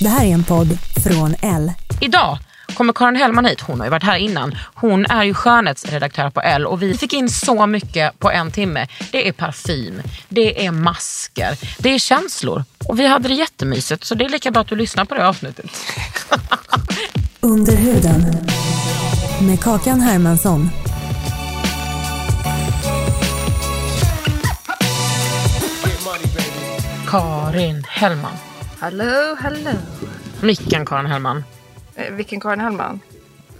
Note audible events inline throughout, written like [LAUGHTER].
Det här är en podd från L. Idag kommer Karin Hellman hit. Hon har ju varit här innan. Hon är ju skönhetsredaktör på L och vi fick in så mycket på en timme. Det är parfym, det är masker, det är känslor. Och vi hade det jättemysigt så det är lika bra att du lyssnar på det avsnittet. [LAUGHS] Under huden. Med Kakan Hermansson. Karin Hellman. Hallå, hallå. Micken Karin Hellman. Eh, vilken Karin Hellman?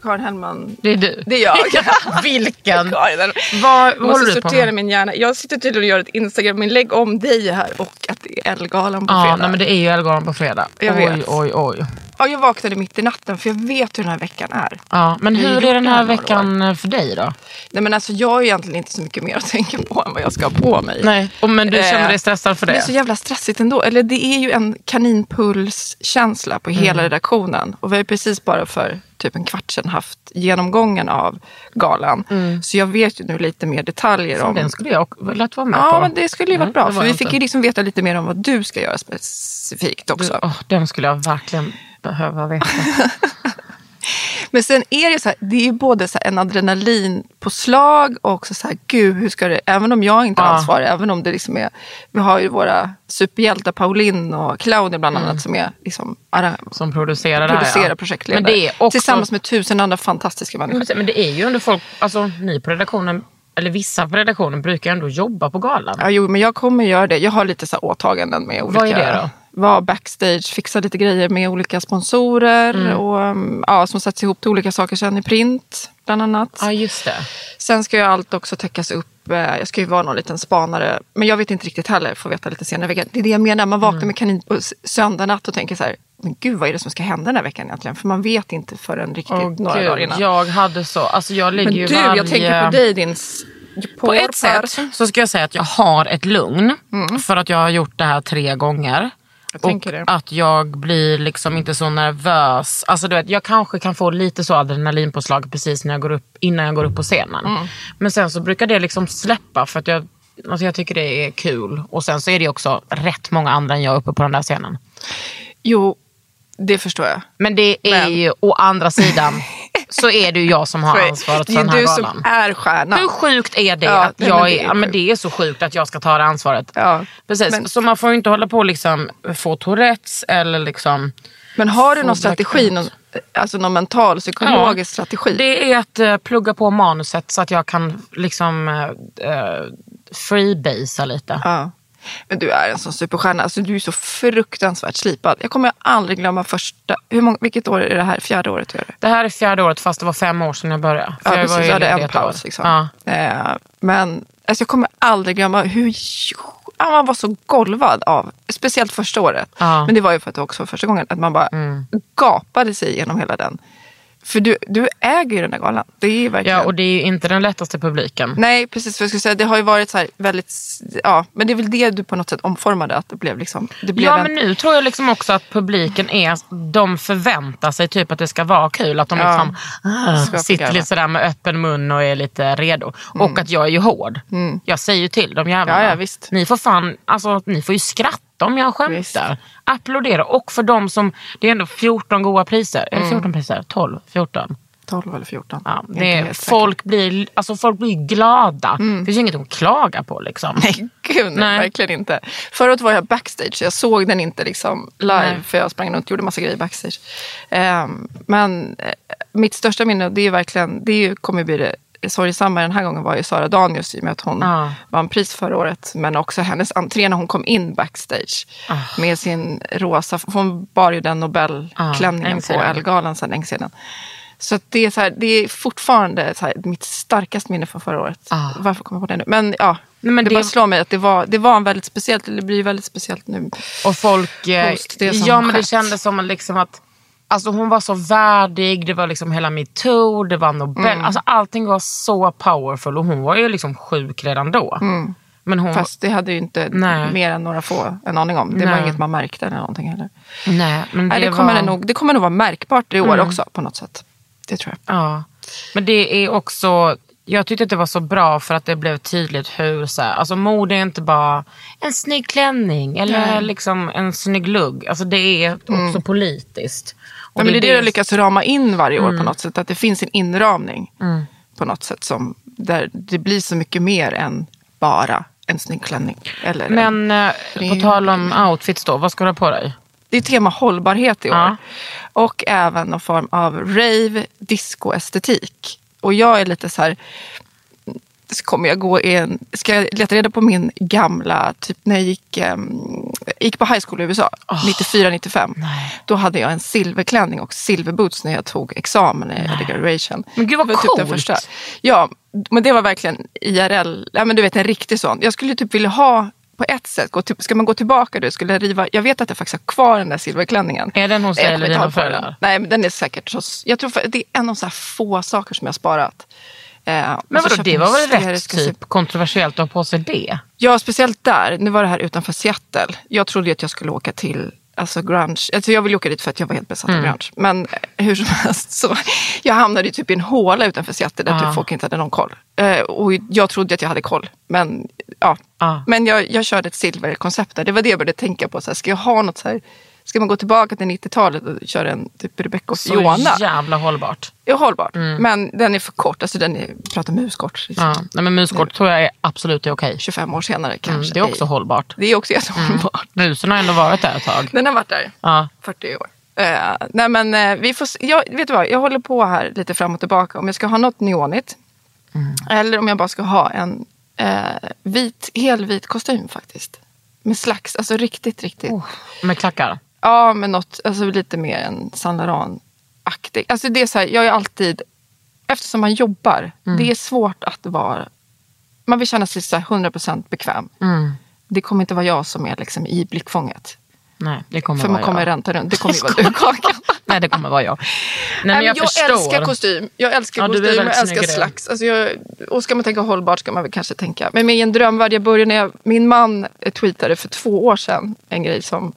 Karin Hellman. Det är du. Det är jag. [LAUGHS] Vilken? [LAUGHS] Karin. Vad Jag måste du på sortera med? min hjärna. Jag sitter tydligen och gör ett Instagram-inlägg om dig här och att det är Ellegalan på Ja, fredag. nej, men det är ju Ellegalan på fredag. Jag oj, vet. oj, oj. Ja, jag vaknade mitt i natten för jag vet hur den här veckan är. Ja, men hur är den här veckan för dig då? Nej, men alltså, jag har egentligen inte så mycket mer att [LAUGHS] tänka på än vad jag ska ha på mig. Nej, och, men du Eh, känner dig stressad för Det är det? så jävla stressigt ändå. Eller det är ju en kaninpulskänsla på Mm. hela redaktionen. Och vi har precis bara för typ en kvart sedan haft genomgången av galan. Så jag vet ju nu lite mer detaljer om... Den skulle jag velat vara med Ja, på. men det skulle ju varit Nej, bra. det För var vi jag fick inte. ju liksom veta lite mer om vad du ska göra specifikt också. Du, åh, den skulle jag verkligen behöva veta. [LAUGHS] Men sen är det så här, det är ju både så en adrenalin på slag och också så här, gud hur ska det, även om jag inte är Ja. ansvarig, även om det liksom är, vi har ju våra superhjältar Pauline och Claudia bland annat som är liksom Som producerar det här. producerar ja. projektledare. Också, Tillsammans med tusen andra fantastiska människor. Men det är ju ändå folk, alltså ni på redaktionen, eller vissa på redaktionen brukar ändå jobba på galan. Ja, jo, men jag kommer göra det. Jag har lite så åtaganden med olika... Vad är det då? Vara backstage, fixa lite grejer med olika sponsorer Mm. och um, ja, som sätts ihop till olika saker sen i print bland annat. Ja, just det. Sen ska ju allt också täckas upp. eh, Jag ska ju vara någon liten spanare. Men jag vet inte riktigt heller, får veta lite senare i veckan. Det är det jag menar, man vaknar Mm. med kanin på söndag natt och tänker så här, men gud vad är det som ska hända den här veckan egentligen? För man vet inte förrän riktigt Åh, några Gud, dagar innan. jag hade så, alltså jag ligger men ju du, varje... jag tänker på dig din s- På ett sätt så ska jag säga att jag har ett lugn. För att jag har gjort det här tre gånger. Jag och tänker det. att jag blir liksom inte så nervös. Alltså du vet, jag kanske kan få lite så adrenalinpåslag precis när jag går upp, innan jag går upp på scenen. Mm. Men sen så brukar det liksom släppa för att jag, alltså jag tycker det är kul. Och sen så är det också rätt många andra än jag uppe på den där scenen. Jo, det förstår jag. Men det är Men- ju å andra sidan [LAUGHS] så är det ju jag som har ansvaret det för är den här du galan. som är stjärnan. Hur sjukt är det Ja, att jag det är, är ja, men det är så sjukt att jag ska ta det ansvaret. Ja, Precis, men- så man får ju inte hålla på och liksom få Tourettes eller liksom Men har du någon strategi, någon, alltså någon mental, psykologisk strategi? Det är att eh, plugga på manuset så att jag kan liksom uh, freebasea lite. Ja. Men du är en sån superstjärna. Alltså, du är så fruktansvärt slipad. Jag kommer aldrig glömma första... Hur många, vilket år är det här? Fjärde året? Gör det? Det här är fjärde året fast det var fem år sedan jag började. För Ja, jag precis. ju Jag hade en paus. Liksom. Ja. Eh, men alltså, jag kommer aldrig glömma hur man var så golvad av, speciellt första året. Ja. Mm. Men det var ju för att det också var första gången, att man bara gapade sig igenom hela den. För du, du äger ju den där galan. Det är verkligen... ja, och det är ju inte den lättaste publiken. Nej, precis. För jag skulle säga, det har ju varit så här väldigt... Ja, men det är väl det du på något sätt omformade. Att det blev liksom... Det blev Ja en, men nu tror jag liksom också att publiken är, de förväntar sig typ att det ska vara kul. Att de Ja. liksom ah, sitter lite sådär med öppen mun och är lite redo. Och att jag är ju hård. Jag säger ju till de jävlarna. Mm. Ja, ja, visst. Ni får fan, alltså ni får ju skratta om jag skämtar. Visst. Applådera. Och för de som, det är ändå 14 goda priser. Är det Mm. 14 priser? 12? 14? 12 eller 14. Ja, det är, folk, blir, alltså folk blir glada. Det finns inget att klaga på. Liksom. Nej, gud nej, verkligen inte. Året var jag backstage, så jag såg den inte liksom live Nej. för jag sprang runt och gjorde massa grejer backstage. Ehm, men eh, mitt största minne, det är verkligen, det är ju- kommer bli det sorgesamma den här gången var ju Sara Danius i och med att hon Ja. vann pris förra året. Men också hennes entré när hon kom in backstage Ah. med sin rosa, hon bar ju den Nobelklänningen länge på. Ellegalan sedan länge sedan. Så det, är så här, det är fortfarande här, mitt starkaste minne från förra året. Ah. Varför kommer jag på det nu? Men ja, Nej, men det, det- bara slår mig att det var, det var en väldigt speciellt, eller det blir väldigt speciellt nu. Och folk... eh, det ja, men det skett. kändes som liksom att alltså, hon var så värdig. Det var liksom hela metoo, det var Nobel. Mm. Alltså, allting var så powerful och hon var ju liksom sjuk redan då. Men hon, Mm. Fast det hade ju inte Nej. mer än några få en aning om. Det var Nej. inget man märkte eller någonting heller. nej, men det, Nej, det, kommer var, det, nog, det kommer nog vara märkbart i år Mm. också på något sätt. Det tror jag. Ja, men det är också... Jag tyckte att det var så bra för att det blev tydligt hur... Så här, alltså mode är inte bara en snygg klänning eller liksom en snygg lugg. Alltså det är också politiskt. Och men det är det jag lyckas rama in varje år på något sätt. Att det finns en inramning på något sätt som, där det blir så mycket mer än bara en snygg klänning. Eller en, Men eh, det på tal om outfits då, vad ska du ha på dig? det är tema hållbarhet i år. Ja. Och även någon form av rave, disco-estetik. Och jag är lite så här, så kommer jag gå i en, ska jag leta reda på min gamla, typ när jag gick, um, gick på high school i USA, 94-95. Då hade jag en silverklänning och silverboots när jag tog examen i early graduation. Men gud, vad Det var typ den coolt. första. Ja, men det var verkligen IRL, ja, men du vet en riktig sån. Jag skulle typ vilja ha på ett sätt, gå till, ska man gå tillbaka då, skulle jag riva, jag vet att jag faktiskt har kvar den där silverklänningen. Är den hos dig Jag eller dina föräldrar? Nej, men den är säkert hos, jag tror för, det är en av så här få saker som jag har sparat. Eh, Men så vadå, det var väl rätt typ kontroversiellt att ha på sig det? Ja, speciellt där. Nu var det här utanför Seattle. Jag trodde ju att jag skulle åka till alltså grunge. Alltså jag ville åka dit för att jag var helt besatt Mm. av grunge. Men eh, hur som [LAUGHS] helst så jag hamnade typ i en håla utanför Seattle där Ja. typ folk inte hade någon koll. Eh, och jag trodde att jag hade koll. Men ja, Ja. men jag, jag körde ett silverkoncept där. Det var det jag började tänka på. Så här, ska jag ha något så här Ska man gå tillbaka till 90-talet och köra en typ Rebecca och Så Fiona? jävla hållbart. är hållbart. Men den är för kort. Alltså den är, pratar muskort. Liksom. Ja. Nej, men muskort tror jag är absolut är okej. 25 år senare Mm, kanske. det är också hållbart. Det är också jättehållbart. Musen har ändå varit där ett tag. Den har varit där. Ja. 40 år. Eh, nej men eh, vi får jag, vet du vad, jag håller på här lite fram och tillbaka om jag ska ha något neonigt. Eller om jag bara ska ha en eh, vit, helvit kostym faktiskt. Med slags, alltså riktigt, riktigt. Med klackar. Ja, men något, alltså lite mer en Saint Laurent-aktig. Alltså det är så här, jag är alltid, eftersom man jobbar, det är svårt att vara, man vill känna sig så här 100% bekväm. Mm. Det kommer inte vara jag som är liksom i blickfånget. Nej, det kommer För vara man kommer jag. ränta runt. Det kommer [LAUGHS] ju vara du Kakan. Nej, det kommer vara jag. Nej, Nej, men jag, förstår. älskar kostym. Jag älskar Ja, kostym jag älskar slags. Alltså jag, och ska man tänka hållbart ska man väl kanske tänka. Men med en drömvärld, jag började när jag, min man tweetade för två år sedan en grej som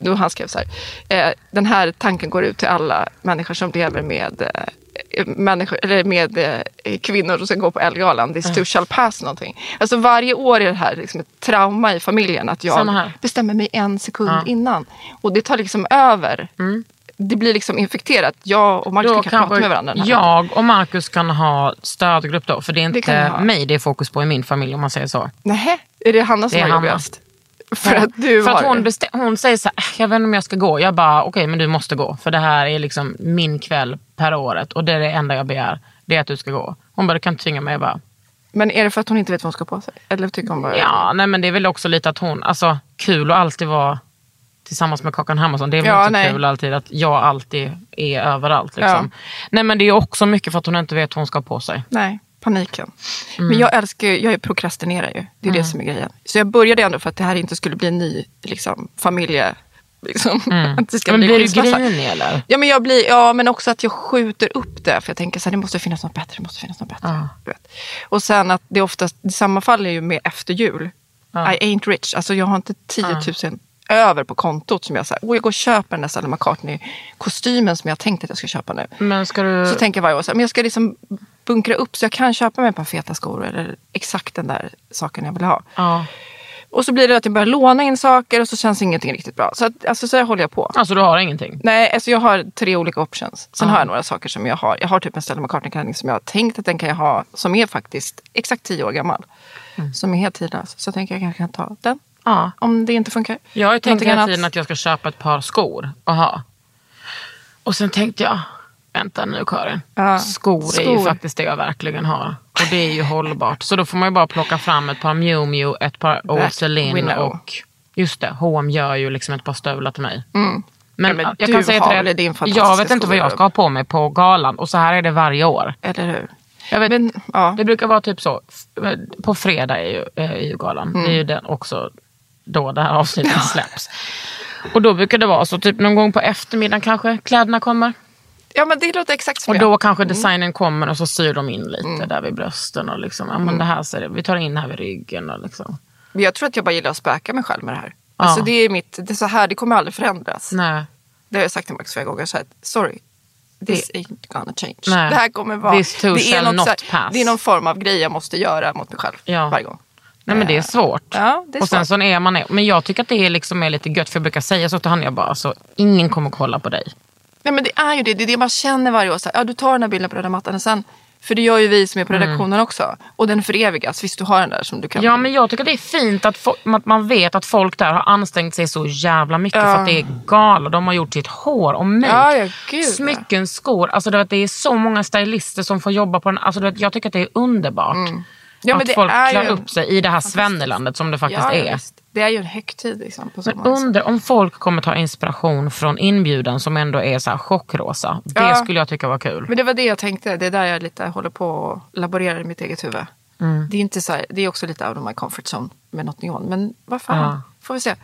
då han skrev så här. Eh, den här tanken går ut till alla människor som lever med eh, människor, eller med eh, kvinnor som ska gå på Ellegalan. This too shall pass någonting. Alltså varje år är det här liksom ett trauma i familjen. Att jag bestämmer mig en sekund Ja. innan. Och det tar liksom över. Det blir liksom infekterat. Jag och Marcus Då kan prata med varandra. jag och Markus kan ha stödgrupp då. För det är Det inte ha. mig det är fokus på i min familj om man säger så. Nej, är det Hanna som Det är Hanna. jobbigast? [LAUGHS] För att du för att hon, bestä- hon säger så här, "Äh, jag vet inte om jag ska gå. Jag bara, okej men du måste gå. För det här är liksom min kväll per året. Och det är det enda jag begär. Det är att du ska gå. Hon bara, du kan inte tvinga mig. Jag bara, Men är det för att hon inte vet vad hon ska på sig? Eller tycker hon bara... ja nej men det är väl också lite att hon, alltså kul att alltid vara tillsammans med Kakan Hermansson. Det är väl Ja, inte nej. kul alltid att jag alltid är överallt. Liksom. Nej men det är också mycket för att hon inte vet vad hon ska ha på sig. Nej, paniken. Mm. Men jag älskar jag prokrastinerar ju. Det är det som är grejen. Så jag började ändå för att det här inte skulle bli en ny liksom, familje... Liksom, [LAUGHS] att det ska Mm. Men bli blir du grinig eller? Ja, men jag blir, ja, men också att jag skjuter upp det. För jag tänker så här, det måste finnas något bättre. Det måste finnas något bättre. Ja. Du vet. Och sen att det oftast, det sammanfaller ju med efter jul. Ja. I ain't rich. Alltså jag har inte 10 000 över på kontot som jag säger. Och jag går och köper den där Stella McCartney-kostymen som jag tänkt att jag ska köpa nu. Men ska du... Så tänker jag varje år, så här, men jag ska liksom bunkra upp så jag kan köpa mig ett par feta skor eller exakt den där saken jag vill ha. ja. Och så blir det att jag börjar låna in saker och så känns ingenting riktigt bra. Så, att, alltså, så här håller jag på. Alltså du har ingenting? Nej, alltså jag har tre olika options. Sen Ja. har jag några saker som jag har. Jag har typ en Stella McCartney-klänning som jag har tänkt att den kan jag ha. Som är faktiskt exakt tio år gammal. Som är helt tidlös. Så jag tänker jag kanske kan ta den. Ja. Om det inte funkar. Jag har ju tänkt hela tiden att jag ska köpa ett par skor och ha. Och sen tänkte jag, vänta nu Karin. Ja. Skor, är ju Skor. faktiskt det jag verkligen har. Och det är ju hållbart. Så då får man ju bara plocka fram ett par Miu Miu, ett par know. och just det, H&M gör ju liksom ett par stövlar till mig. Men, Mm. Ja, men jag kan säga till dig, jag vet inte vad jag skor. ska ha på mig på galan. Och så här är det varje år. Eller hur? Jag vet, Men, ja. Det brukar vara typ så, på fredag är ju, är ju galan. Mm. Det är ju den också då det här avsnittet släpps. Och då brukar det vara så, typ någon gång på eftermiddagen kanske kläderna kommer. Ja, men det låter exakt som Och jag. då kanske designen kommer och så syr de in lite där vid brösten. Och liksom, ja, men det här ser det, vi tar in här vid ryggen. Och liksom. Jag tror att jag bara gillar att späka mig själv med det här. Alltså det är mitt, det är så här, det kommer aldrig förändras. Nej. Det har jag sagt till Max flera gånger. Så här, sorry, this ain't gonna change. Nej. Det här kommer vara... Det, shall något här, det är någon form av grej jag måste göra mot mig själv Ja. varje gång. Nej men det är svårt. Ja, det är och sen svårt. så är man Men jag tycker att det är, liksom är lite gött för jag brukar säga så till han jag bara, alltså, ingen kommer kolla på dig. Nej, men det är ju det. Det är det man känner varje år. Så här, ja, du tar den här bilden på röda mattan och sen... För det gör ju vi som är på redaktionen också. Och den förevigas. Visst, du har den där som du kan... Mm. Ja men jag tycker det är fint att, att man vet att folk där har ansträngt sig så jävla mycket för att det är galor. De har gjort sitt hår och make, Ja, ja, gud, ja. smycken, skor. Alltså det, är så många stylister som får jobba på den. Alltså det, jag tycker att det är underbart. Mm. Ja, att folk är ju klär en- upp sig i det här Svennelandet som det faktiskt ja, ja, är. visst. Det är ju en högtid liksom, på Men sommaren. undrar om folk kommer ta inspiration från inbjudan som ändå är så här chockrosa. Det Ja. skulle jag tycka var kul. Men det var det jag tänkte. Det är där jag lite håller på och laborerar i mitt eget huvud. Mm. Det, är inte så här, det är också lite out of my comfort zone med något neon. Men vad fan, Ja. får vi se.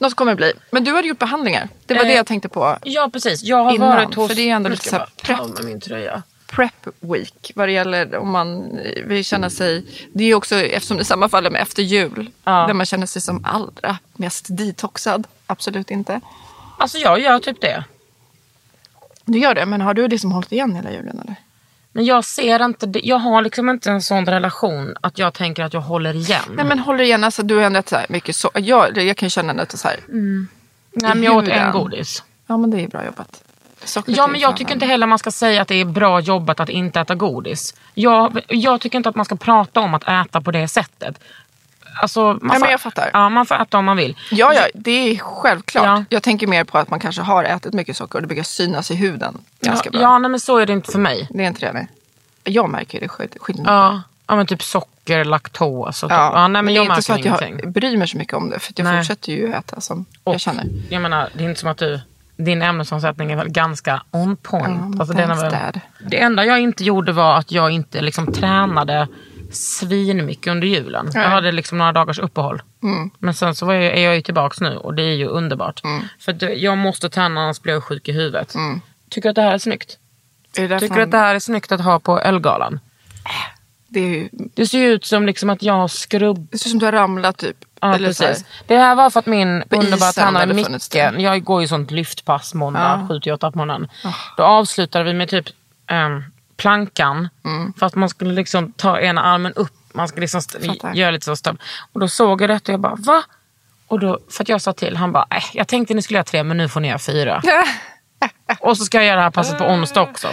Något kommer det bli. Men du hade gjort behandlingar. Det var Eh, det jag tänkte på. Ja precis, jag har Innan, varit hos... för det är ändå lite så här jag bara ta prep. med min tröja. Prep week. Vad det gäller om man vill känna sig. Det är också eftersom det sammanfaller med efter jul. Ja. Där man känner sig som allra mest detoxad. Absolut inte. Alltså jag gör typ det. Du gör det, men har du liksom hållit igen hela julen eller? Men jag ser inte det. Jag har liksom inte en sån relation att jag tänker att jag håller igen. Nej men håller igen, alltså du har ändå ätit så här mycket så. Jag, jag kan känna lite så här. Nej, men jag åt en godis. Ja men det är bra jobbat. Ja men jag tycker inte heller man ska säga att det är bra jobbat att inte äta godis. Jag, jag tycker inte att man ska prata om att äta på det sättet. Alltså, man Ja, får, men jag fattar. Ja, man får äta om man vill. Ja, ja, det är självklart. Ja. Jag tänker mer på att man kanske har ätit mycket socker och det brukar synas i huden ganska ja, bra. ja nej, men så är det inte för mig. Det är inte det? Nej. Jag märker det skillnad. Ja, ja men typ socker, laktos och typ. Ja, ja, nej, men det är jag inte så märker att jag ingenting. bryr mig så mycket om det. För att jag Nej. fortsätter ju äta som Och, jag känner. Jag menar, det är inte som att du, din ämnesomsättning är väl ganska on point. Ja, alltså, den är thanks, väl, det enda jag inte gjorde var att jag inte liksom tränade svinmycket under julen. Jag Nej. hade liksom några dagars uppehåll. Mm. Men sen så jag, är jag ju tillbaks nu och det är ju underbart. För att jag måste träna annars blir jag sjuk i huvudet. Tycker du att det här är snyggt? Är det, Tycker du att det här är snyggt att ha på Elgalan? det, är ju, Det ser ju ut som liksom att jag har skrubb... det ser ut som du har ramlat typ. Ja, Eller precis. Det här var för att min underbara tränare Micke, jag går ju sånt lyftpass måndag, Ja. 7-8 på morgonen. Då avslutade vi med typ ehm, plankan. Mm. För att man skulle liksom ta ena armen upp. Man ska liksom göra lite så stöm. Och då såg jag detta och jag bara va? Och då, för att jag sa till, han bara äh, jag tänkte ni skulle göra tre men nu får ni göra fyra. [LAUGHS] [LAUGHS] och så ska jag göra det här passet på onsdag också.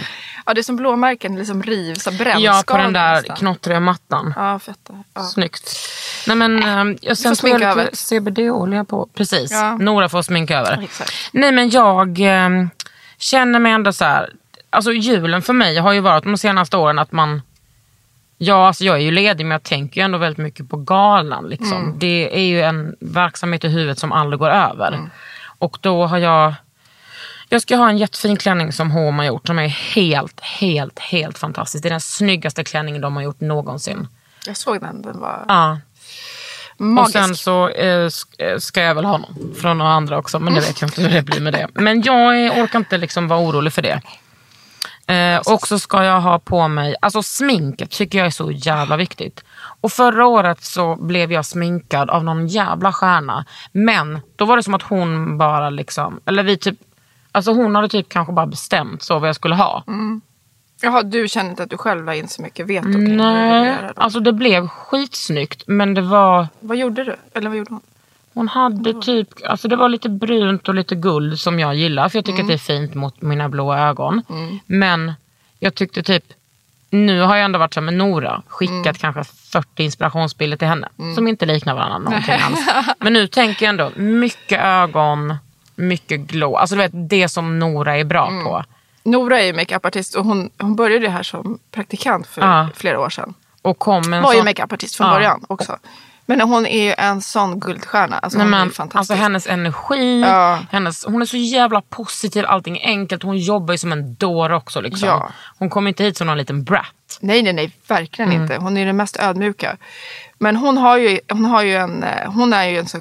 Ja, det är som blåmärken, liksom riv, så här brännskador Ja, på den där nästan. knottriga mattan. Ja, fetta. Ja. Snyggt. Nej men ähm, jag sen får jag lite över. CBD-olja på. Precis. Ja. Nora får sminka över. Exakt. Nej men jag ähm, känner mig ändå så här. Alltså julen för mig har ju varit de senaste åren att man Ja, alltså jag är ju ledig men jag tänker ju ändå väldigt mycket på galan. Liksom. Mm. Det är ju en verksamhet i huvudet som aldrig går över. Mm. Och då har jag jag ska ha en jättefin klänning som H&M har gjort som är helt, helt, helt fantastisk. Det är den snyggaste klänningen de har gjort någonsin. Jag såg den, den var Ja, och magisk. sen så eh, eh, ska jag väl ha någon från några andra också. Men det vet jag inte hur det blir med det. Men jag orkar inte liksom vara orolig för det. Eh, och så ska jag ha på mig, alltså sminket tycker jag är så jävla viktigt. Och förra året så blev jag sminkad av någon jävla stjärna. Men då var det som att hon bara liksom, eller vi typ, alltså hon hade typ kanske bara bestämt så vad jag skulle ha. Jaha, du känner inte att du själv la in så mycket veto kring Nej, då? alltså det blev skitsnyggt men det var Vad gjorde du? Eller vad gjorde hon? Hon hade typ, alltså det var lite brunt och lite guld som jag gillar för jag tycker Mm. att det är fint mot mina blå ögon. Men jag tyckte typ, nu har jag ändå varit som med Nora, skickat Mm. kanske 40 inspirationsbilder till henne som inte liknar varandra någonting [LAUGHS] alls. Men nu tänker jag ändå, mycket ögon, mycket glow. Alltså du vet det som Nora är bra Mm. på. Nora är ju makeupartist och hon, hon började här som praktikant för Ja. flera år sedan. Och kom en var ju sån- makeupartist från Ja. början också. Men hon är ju en sån guldstjärna. Alltså Nej, hon är men, ju fantastisk. alltså hennes energi, Ja. hennes, hon är så jävla positiv, allting är enkelt. Hon jobbar ju som en dåre också. Liksom. Ja. Hon kommer inte hit som någon liten brat. Nej, nej, nej, verkligen Mm. inte. Hon är den mest ödmjuka. Men hon har ju, hon har ju en, eh, hon är ju en så,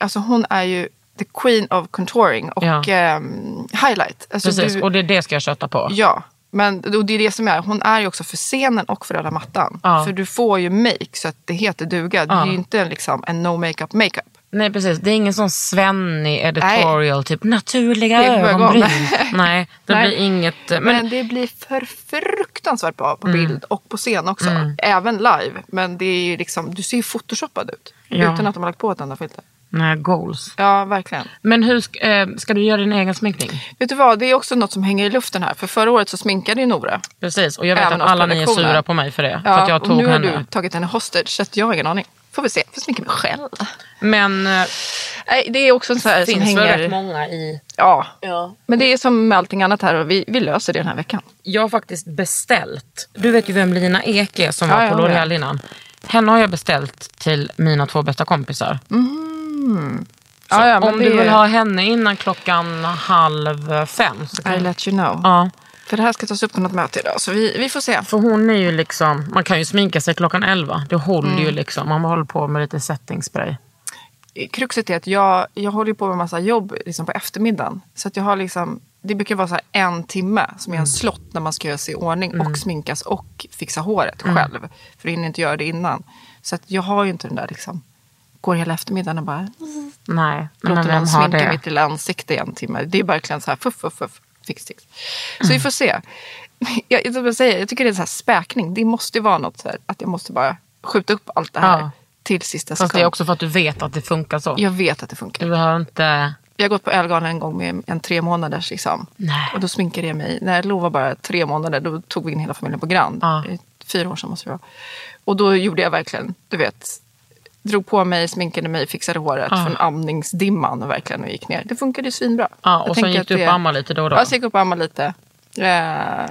alltså hon är ju the queen of contouring och Ja. ehm, highlight. Alltså Precis, du- och det är det ska jag köta på. Ja, men och det är det som är. Hon är ju också för scenen och för röda mattan. Ja. För du får ju make så att det heter duga. Det är ju inte en, liksom, en no makeup makeup. Nej precis, det är ingen sån svennig editorial, typ naturliga ögonbryn. [LAUGHS] ögon. Nej, det Nej. blir inget. Men, Men, det blir för fruktansvärt bra på bild och på scen också. Även live. Men det är liksom, du ser ju photoshoppad ut. Ja. Utan att de har lagt på ett enda filter. Nej, goals. Ja, verkligen. Men hur ska, eh, ska du göra din egen sminkning? Vet du vad, det är också något som hänger i luften här. För förra året så sminkade ju Nora. Precis, och jag vet Även att alla ni är sura på mig för det. för Ja, att jag och tog nu har henne. du tagit henne hostage. Så att jag har ingen aning. Får vi se, får sminka mig själv. Men eh, Nej, det är också en sån här som finns väl hänger... rätt många i... Ja. Ja. Men det är som med allting annat här och vi, vi löser det den här veckan. Jag har faktiskt beställt, du vet ju vem Lina Ek är som Ja, var på ja. L'Oreal innan. Henne har jag beställt till mina två bästa kompisar. Så Ja, ja, om du vill är- ha henne innan klockan halv fem så I kan let you know. Ja, För det här ska tas upp på något möte idag så vi, vi får se. för hon är ju liksom, man kan ju sminka sig klockan elva. Det håller Mm. ju liksom, man håller på med lite setting spray. Kruxet är att jag, jag håller på med massa jobb liksom på eftermiddagen. Så att jag har liksom, det brukar vara så en timme som är Mm. en slott när man ska göra sig i ordning och sminkas och fixa håret själv. För jag hinner inte göra det innan. Så att jag har ju inte den där liksom, går hela eftermiddagen och bara Nej, men låter någon har sminka det? mitt lilla ansikte i en timme. Det är verkligen så här fuff, fuff, fuff, fix, fix. Så vi får se. Jag, jag, jag, säger, jag tycker det är så här späkning. Det måste ju vara något så här, att jag måste bara skjuta upp allt det här Ja. till sista Fast det är sekund. också för att du vet att det funkar så. Jag vet att det funkar. Du behöver inte... Jag har gått på Ellegalan en gång med en tre månaders liksom. Nej. Och då sminkade jag mig. När Lo var bara tre månader då tog vi in hela familjen på Grand. Ja. Fyra år sedan måste det vara. Och då gjorde jag verkligen, du vet. Drog på mig, sminkade mig, fixade håret Ja. från amningsdimman och verkligen och gick ner. Det funkade svinbra. Ja, Jag och sen tänker gick du upp och ammade lite då och då. Ja, så gick jag upp och ammade lite. Eh,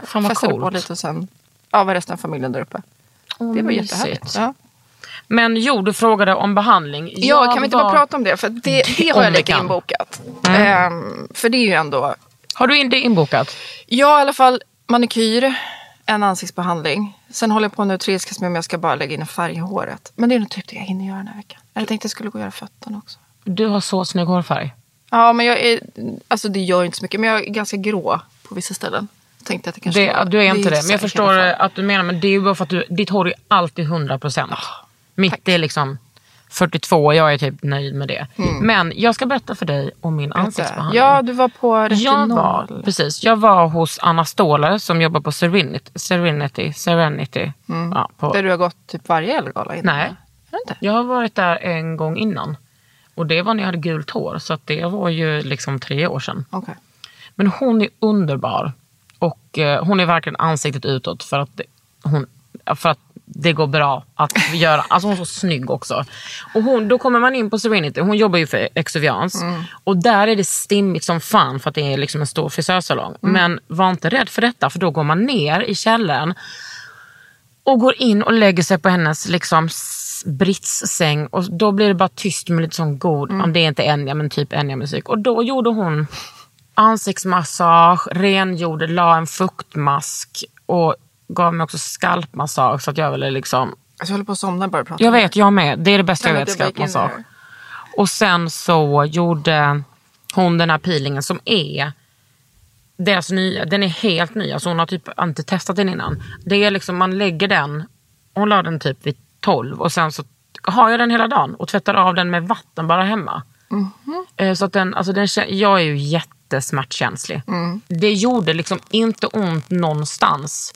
Fan, vad festade på coolt. lite och sen ja, var resten av familjen där uppe. det var mysigt. jättehärligt. Ja. Men jo, du frågade om behandling. Ja, Jag kan vi inte var- bara prata om det? För det, det har jag lite inbokat. Ehm, för det är ju ändå Har du in det inbokat? Ja, i alla fall manikyr, en ansiktsbehandling. Sen håller jag på nu och trilskas med om jag ska bara lägga in en färg i håret. Men det är nog typ det jag hinner göra den här veckan. Jag tänkte jag skulle gå och göra fötterna också. Du har så snygg hårfärg. Ja, men jag är, alltså det gör inte så mycket. Men jag är ganska grå på vissa ställen. Tänkte att det kanske Det, var- du är inte det, så men jag förstår att du menar, men det är ju bara för att du, ditt hår är alltid 100%. Mitt är liksom 42 och jag är typ nöjd med det. Men jag ska berätta för dig om min ansiktsbehandling. Ja, du var på jag retinol. var, precis, jag var hos Anna Ståhler som jobbar på Serenity. Serenity, Serenity ja, på, Där du har gått typ varje Ellegala innan? Nej. Inte? Jag har varit där en gång innan. Och det var när jag hade gult hår, så det var ju liksom tre år sedan. Okej. Men hon är underbar. Och eh, hon är verkligen ansiktet utåt för att, hon, för att det går bra att göra. Alltså hon är så snygg också. Och hon, då kommer man in på Serenity, hon jobbar ju för Exuviance. Och där är det stimmigt som fan för att det är liksom en stor frisörsalong. Men var inte rädd för detta för då går man ner i källaren och går in och lägger sig på hennes liksom s- britssäng och då blir det bara tyst med lite sån god, om det är inte Enya men typ Enya musik. Och då gjorde hon ansiktsmassage, rengjorde, la en fuktmask och gav mig också skalpmassage så att jag ville liksom, Alltså, jag håller på att somna bara prata jag vet jag med, det är det bästa jag Nej, vet, skalpmassage. Och sen så gjorde hon den här peelingen som är deras nya, den är helt ny. Alltså hon har typ inte testat den innan. Det är liksom, man lägger den, hon la den typ vid 12 och sen så har jag den hela dagen och tvättar av den med vatten bara hemma. Mhm. Eh, Så att den, alltså den, jag är ju jättesmärtkänslig. Det gjorde liksom inte ont någonstans.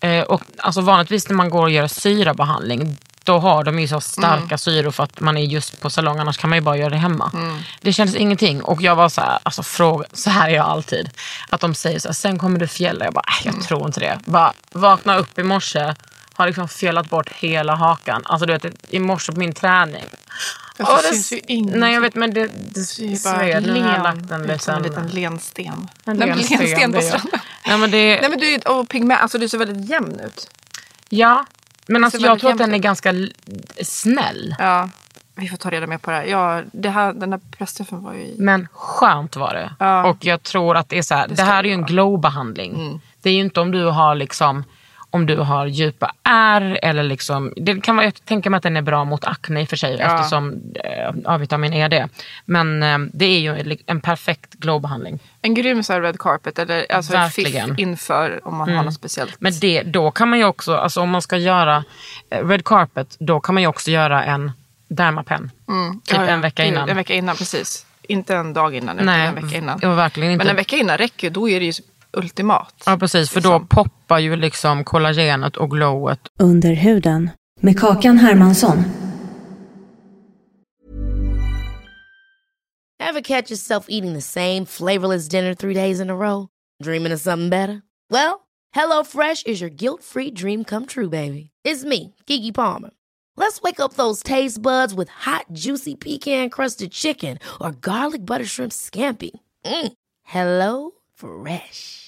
Eh, och alltså vanligtvis när man går och gör syrabehandling då har de ju så starka Mm. syror för att man är just på salong, annars kan man ju bara göra det hemma. Mm. Det kändes ingenting och jag var så här, alltså fråga, så här är jag alltid. Att de säger så här, sen kommer du fjälla. Jag bara, äh, Mm. jag tror inte det. Bara vakna upp i morse, har liksom fjällat bort hela hakan. Alltså du vet, i morse på min träning. Fast Åh, det syns ju ingenting. Nej jag vet men det, det, Det bara sved. Nu har jag lagt en som en liten, liten lensten. en lensten, lensten på stranden. Nej, men det, Nej men du, är- och pigment, alltså du ser väldigt jämn ut. Ja, men alltså, jag tror att den är ganska snäll. Ja, vi får ta reda mer på det här. Ja, det här den här pressträffen var ju. Men skönt var det. Ja. Och jag tror att det är så här, det, ska här är det ju en glow-behandling. Det är ju inte om du har liksom om du har djupa ärr eller liksom, det kan vara, jag tänker mig att den är bra mot akne i och för sig Ja. eftersom eh, A-vitamin är det. Men eh, det är ju en, perfekt glow-behandling. En grym så red carpet eller alltså en Verkligen. fiff inför om man har något speciellt. Men det, då kan man ju också, alltså om man ska göra eh, red carpet, då kan man ju också göra en dermapen. Typ Ja, ja, en vecka innan. En vecka innan, precis. Inte en dag innan, utan Nej, en vecka innan. ja, verkligen inte. Men en vecka innan räcker ju, då är det ju ultimat. Ja precis, för då Liksom. poppar ju liksom kollagenet och glowet. Under huden med Kakan Hermansson. Ever catch yourself eating the same flavorless dinner three days in a row? Dreaming of something better? Well, HelloFresh is your guilt-free dream come true, baby. It's me, Kiki Palmer. Let's wake up those taste buds with hot, juicy pecan-crusted chicken or garlic butter shrimp scampi. Mm. Hello Fresh.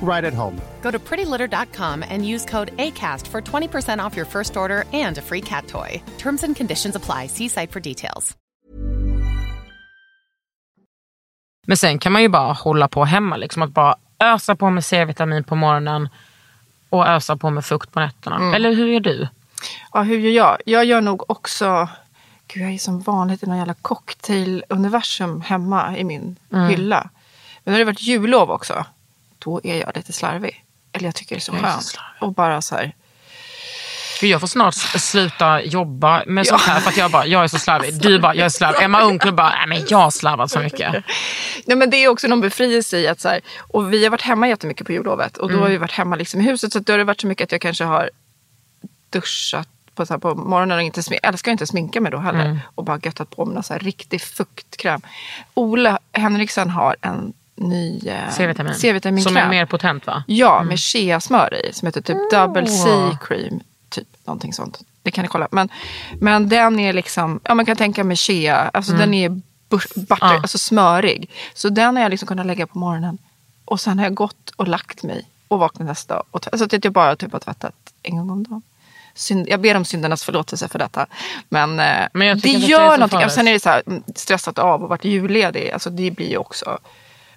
right at home. Go to prettylitter.com and use code ACAST for 20% off your first order and a free cat toy. Terms and conditions apply. See site for details. Men sen kan man ju bara hålla på hemma, liksom att bara ösa på med C-vitamin på morgonen och ösa på med fukt på nätterna. Eller hur gör du? Ja, hur gör jag? Jag gör nog också... Gud, jag är som vanligt i någon jävla cocktail-universum hemma i min Mm. hylla. Men när det varit jullov också, då är jag lite slarvig. Eller jag tycker det är så Jag skönt. Och bara så här... För jag får snart sluta jobba med sånt här för att jag bara, jag är så slarvig. Du bara, jag är slarvig. Emma Unckel bara, nej men jag slarvar så mycket. Nej, men det är också någon befrielse i att så här, och vi har varit hemma jättemycket på jullovet och då Mm. har vi varit hemma liksom i huset så då har det varit så mycket att jag kanske har duschat på, så här, på morgonen och inte smink, älskar inte sminka mig då heller Mm. och bara göttat på med någon så här riktig fuktkräm. Ola Henriksson har en ny eh, C-vitamin. C-vitaminkräm. Som är mer potent va? Ja, med cheasmör i som heter typ double C cream. Typ någonting sånt. Det kan ni kolla. Men, men den är liksom, ja man kan tänka med chea, alltså den är butter, Ja. alltså smörig. Så den har jag liksom kunnat lägga på morgonen. Och sen har jag gått och lagt mig och vaknat nästa dag. Och t- så att jag bara typ har tvättat en gång om dagen. Synd, jag ber om syndernas förlåtelse för detta. Men, eh, Men det gör det någonting. farligt. Sen är det så här, mm, stressat av och varit julledig. Alltså det blir ju också,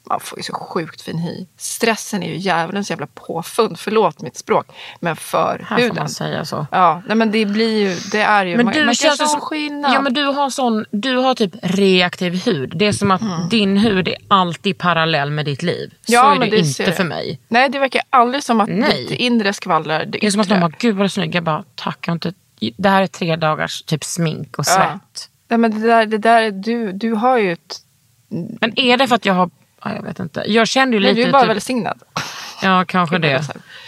man får ju så sjukt fin hy. Stressen är ju djävulens jävla påfund. Förlåt mitt språk. Men för Här får huden. man säga så. Ja, nej men det blir ju, det är ju, Men man, du man känns kan som, skillnad. ja, men du har sån, du har typ reaktiv hud. Det är som att din hud är alltid parallell med ditt liv. Så Ja, är men det, det inte för mig. Nej, det verkar aldrig som att Nej. ditt inre skvallrar det Det är som att de bara, gud vad du är snygg. Jag bara, tack. Jag inte, det här är tre dagars typ smink och Ja. svett. Nej, men det där, det där du, du har ju ett... Men är det för att jag har, ja, jag vet inte. Jag kände ju lite, du är bara typ, välsignad. ja kanske det.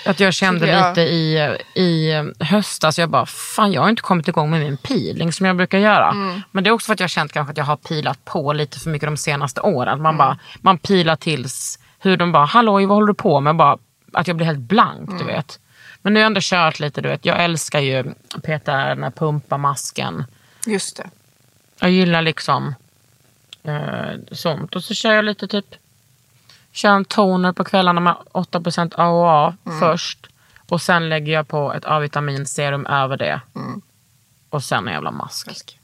Att jag kände jag- lite i, i höstas, jag bara, fan jag har inte kommit igång med min peeling som jag brukar göra. Mm. Men det är också för att jag har känt kanske att jag har pilat på lite för mycket de senaste åren. Man Mm. bara, man pilar tills huden bara, halloj vad håller du på med? Bara, att jag blir helt blank Mm. du vet. Men nu har jag ändå kört lite, du vet. Jag älskar ju Peter, den här pumpa-masken. Just det. Jag gillar liksom eh, sånt. Och så kör jag lite typ, kör en toner på kvällarna med 8% AHA först. Och sen lägger jag på ett A-vitaminserum över det. Och sen en jävla mask.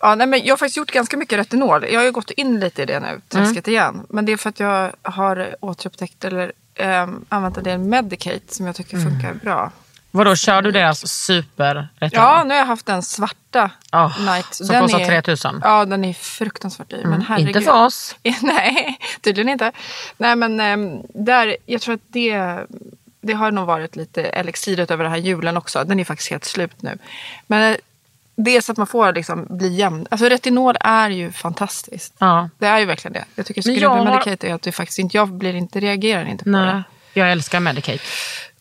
Ja, nej, men jag har faktiskt gjort ganska mycket retinol. Jag har ju gått in lite i det nu, träsket igen. Men det är för att jag har återupptäckt eller ähm, använt en del Medicate som jag tycker funkar bra. Vadå, kör du deras super Ja, nu har jag haft den svarta Oh, Night. som den kostar är, 3000. Ja, den är fruktansvärt dyr. Men herregud. Inte för oss. [LAUGHS] Nej, tydligen inte. Nej, men ähm, där, jag tror att det, det har nog varit lite elixiret över den här julen också. Den är faktiskt helt slut nu. Men eh, det är så att man får liksom bli jämn. Alltså retinol är ju fantastiskt. Ja. Det är ju verkligen det. Jag tycker Men skruven har- Medicate är att det faktiskt inte, jag blir inte, reagerar inte på Nej. det. Jag älskar Medicate.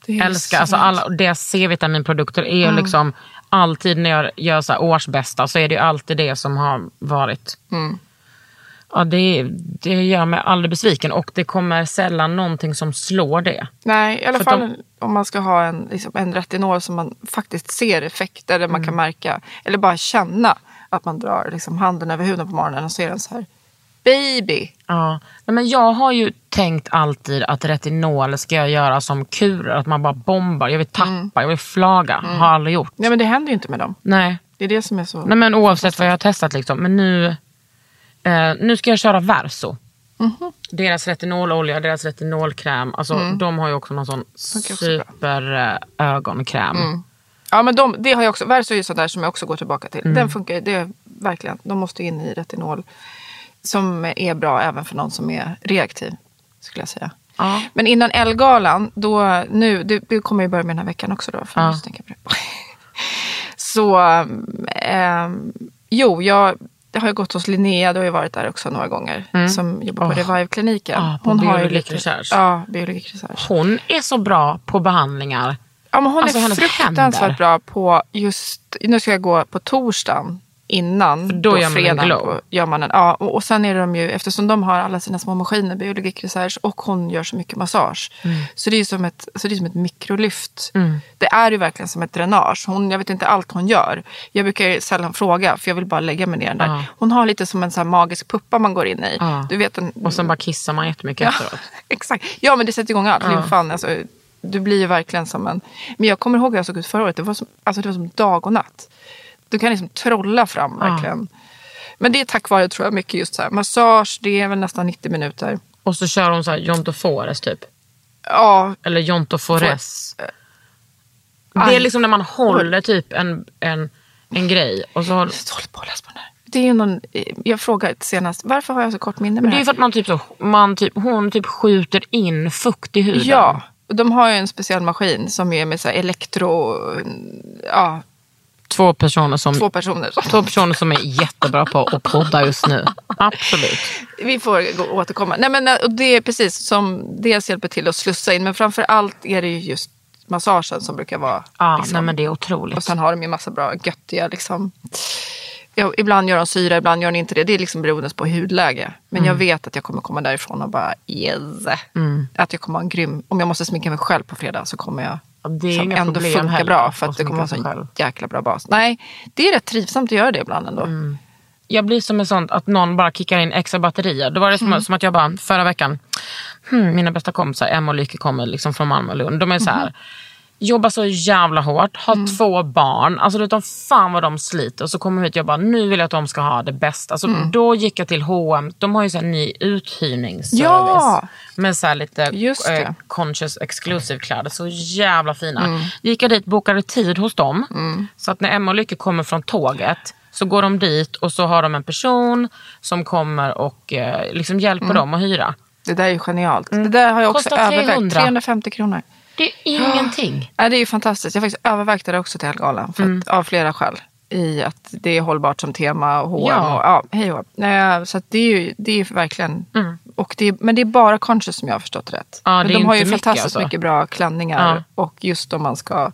Älskar, så alltså alla, deras C-vitaminprodukter är ju liksom alltid när jag gör så årsbästa så är det ju alltid det som har varit. Mm. Ja, det, det gör mig aldrig besviken och det kommer sällan någonting som slår det. Nej, i alla För fall de- om man ska ha en, liksom, en retinol som man faktiskt ser effekter, där man Mm. kan märka, eller bara känna att man drar liksom, handen över huden på morgonen och ser en så här baby. Ja. Nej, men jag har ju tänkt alltid att retinol ska jag göra som kurer, att man bara bombar. Jag vill tappa, Mm. jag vill flaga. Har aldrig gjort. Nej men det händer ju inte med dem. Nej. Det är det som är så... Nej men oavsett vad jag har testat liksom. Men nu, eh, nu ska jag köra Verso. Mhm. Deras retinololja, deras retinolkräm. Alltså, De har ju också någon sån Mm. Funkar också bra. Mm. super eh, ögonkräm. Ja men de, det har jag också, Verso är ju sådär som jag också går tillbaka till. Mm. Den funkar ju, det är verkligen, de måste in i retinol. Som är bra även för någon som är reaktiv, skulle jag säga. Ja. Men innan Elgalan, då, nu, det, det kommer ju börja med den här veckan också då. För Ja. måste tänka på det. [LAUGHS] Så, ehm, jo, jag har ju gått hos Linnea, du har ju varit där också några gånger. Som jobbar på Mm. Åh. Revive-kliniken. Ja, på har ju lite- Research. Ja, Biologik Research. Hon är så bra på behandlingar. Ja, men hon Alltså, är fruktansvärt händer. bra på just, nu ska jag gå på torsdagen innan. då gör man en glow. gör man en, ja, och, och sen är de ju, eftersom de har alla sina små maskiner, Biologik Research, och hon gör så mycket massage. Mm. Så det är som ett, så det är som ett mikrolyft. Det är ju verkligen som ett dränage. Hon, jag vet inte allt hon gör. Jag brukar sällan fråga, för jag vill bara lägga mig ner där. Ja. Hon har lite som en så magisk puppa man går in i. Ja. Du vet en, Och sen bara kissar man jättemycket efteråt. [LAUGHS] Exakt. Ja, men det sätter igång allt. Lymfan, alltså, du blir ju verkligen som en... Men jag kommer ihåg hur jag såg ut förra året. Det var som, alltså, det var som dag och natt. Du kan liksom trolla fram verkligen. Men det är tack vare, tror jag, mycket just så här. Massage, det är väl nästan 90 minuter. Och så kör hon så här Jontofores typ. Ja, Eller Jontofores. Det Aj. är liksom när man håller typ en, en, en grej. Och så håller, jag håller på att läsa på den här. Det är ju någon, jag frågade senast, varför har jag så kort minne med det är det ju här? för att man typ så, man typ, hon typ skjuter in fukt i huden. Ja, och de har ju en speciell maskin som är med så här elektro... Ja, Två personer som, två personer. två personer som är jättebra på att podda just nu. Absolut. Vi får gå, återkomma. Nej, men, och det är precis som dels hjälper till att slussa in men framför allt är det ju just massagen som brukar vara. Ja, liksom. nej men det är otroligt. Och sen har de ju massa bra göttiga liksom. Ja, ibland gör de syra, ibland gör de inte det. Det är liksom beroende på hudläge. Men Mm. jag vet att jag kommer komma därifrån och bara yes. Att jag kommer ha en grym, om jag måste sminka mig själv på fredag så kommer jag Ja, det är som ändå problem funka heller bra. För att det kommer vara en sån jäkla bra bas. Nej, det är rätt trivsamt att göra det ibland ändå. Mm. Jag blir som en sån att någon bara kickar in extra batterier. Då var det som, Mm. som att jag bara förra veckan, hmm, mina bästa kompisar Emma och Lykke kommer liksom från Malmö och Lund. De är så här, Mhm. Jobbar så jävla hårt, har Mm. två barn. Alltså du vet, fan vad de sliter. Och så kommer jag hit och jag bara, nu vill jag att de ska ha det bästa. Alltså, Mm. Då gick jag till H&M. de har ju så här ny uthyrningsservice. Ja! Med så här lite eh, conscious exclusive kläder. Så jävla fina. Mm. Gick jag dit, bokade tid hos dem. Så att när Emma och Lykke kommer från tåget så går de dit och så har de en person som kommer och eh, liksom hjälper Mm. dem att hyra. Det där är ju genialt. Det där har jag också övervägt. 300. 350 kronor. Det är ingenting. [GASPS] Ja, det är ju fantastiskt. Jag har faktiskt övervägt det också till Elgalan. För Mm. att, av flera skäl. I att det är hållbart som tema och H&M Ja. och ja, hej och. Eh, Så det är ju det är ju verkligen. Och det är, men det är bara conscious som jag har förstått rätt. Mm. Ja, men de har ju mycket, fantastiskt alltså. mycket bra klänningar. Och just om man ska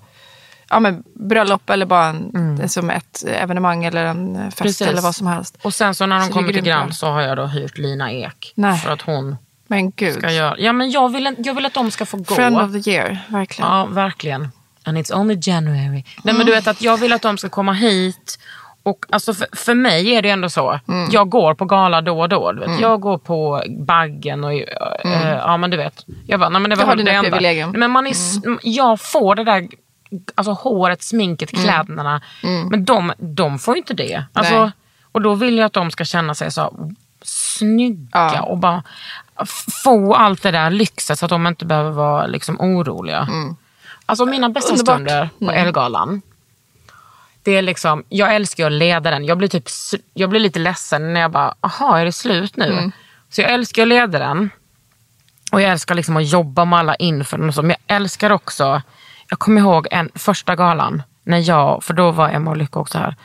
ja, men bröllop eller bara en, som ett evenemang eller en fest Mm. Precis. eller vad som helst. Och sen så när de Så kommer till. Grand så har jag då hyrt Lina Ek. Nej. För att hon Men gud. ska göra... Ja men jag vill, jag vill att de ska få gå. Friend of the year, verkligen. Ja, verkligen. And it's only January. Nej men du vet att jag vill att de ska komma hit. Och alltså för, för mig är det ändå så. Mm. Jag går på gala då och då. Du vet. Jag går på Baggen och eh, ja men du vet. Jag bara, nej, men det var Du har det dina privilegium. Men man är, s- jag får det där alltså håret, sminket, Mm. kläderna. Men de, de får ju inte det. Alltså, Nej. Och då vill jag att de ska känna sig så snygga Ja. och bara få allt det där lyxet så att de inte behöver vara liksom oroliga. Alltså mina bästa Underbart. stunder på Ellegalan. Det är liksom, jag älskar att leda den. Jag blir, typ, jag blir lite ledsen när jag bara, aha är det slut nu? Så jag älskar att leda den. Och jag älskar liksom att jobba med alla inför den. Men jag älskar också, jag kommer ihåg en första galan när jag, för då var Emma och Lycka också här.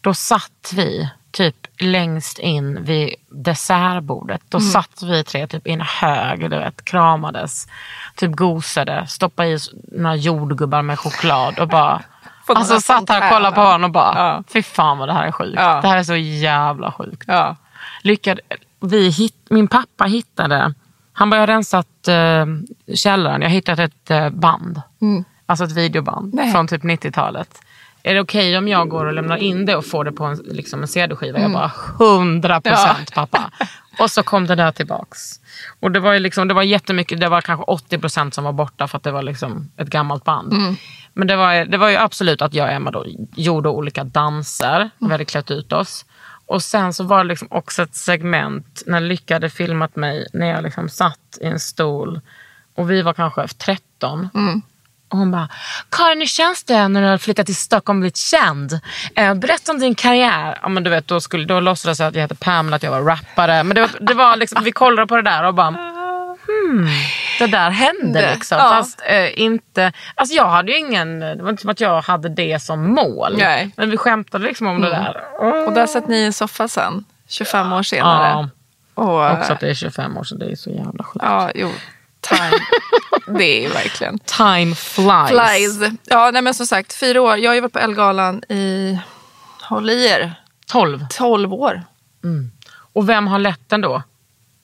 Då satt vi typ längst in vid dessertbordet. Då satt vi tre typ i en hög, du vet, kramades, typ gosade, stoppade i några jordgubbar med choklad och bara [LAUGHS] Alltså satt här och kollade på honom och bara, Ja. fy fan vad det här är sjukt. Ja. Det här är så jävla sjukt Ja. lyckade, vi hit, min pappa hittade, han bara, jag har rensat eh, källaren, jag har hittat ett eh, band. Alltså ett videoband Nej. från typ 90-talet. Är det okej om jag går och lämnar in det och får det på en, liksom en CD-skiva? Jag bara, 100 procent pappa. Och så kom det där tillbaks. Och det var, liksom, det var jättemycket, det var kanske 80 procent som var borta för att det var liksom ett gammalt band. Men det var, det var ju absolut att jag och Emma då gjorde olika danser. Vi hade klätt ut oss. Och sen så var det liksom också ett segment när Lycka hade filmat mig när jag liksom satt i en stol. Och vi var kanske 13. Och hon bara, Karin hur känns det när du har flyttat till Stockholm och blivit känd? Eh, berätta om din karriär. Ja, men du vet, då, skulle, då låtsades jag att jag hette Pamela, att jag var rappare. Men det var, det var liksom, vi kollade på det där och bara, hmm, det där hände liksom. ja. Fast eh, inte, alltså jag hade ju ingen, det var inte som att jag hade det som mål. Nej. Men vi skämtade liksom om det där. Och där satt ni i en soffa sen, 25 år senare. Ja, Och, också att det är 25 år sedan, det är så jävla sjukt. ja, jo, time. [LAUGHS] det är verkligen. Time flies. Flies. Ja, nej men som sagt, fyra år. Jag har ju varit på Elgalan i, håll i er, 12. 12 år. Och vem har lett den då?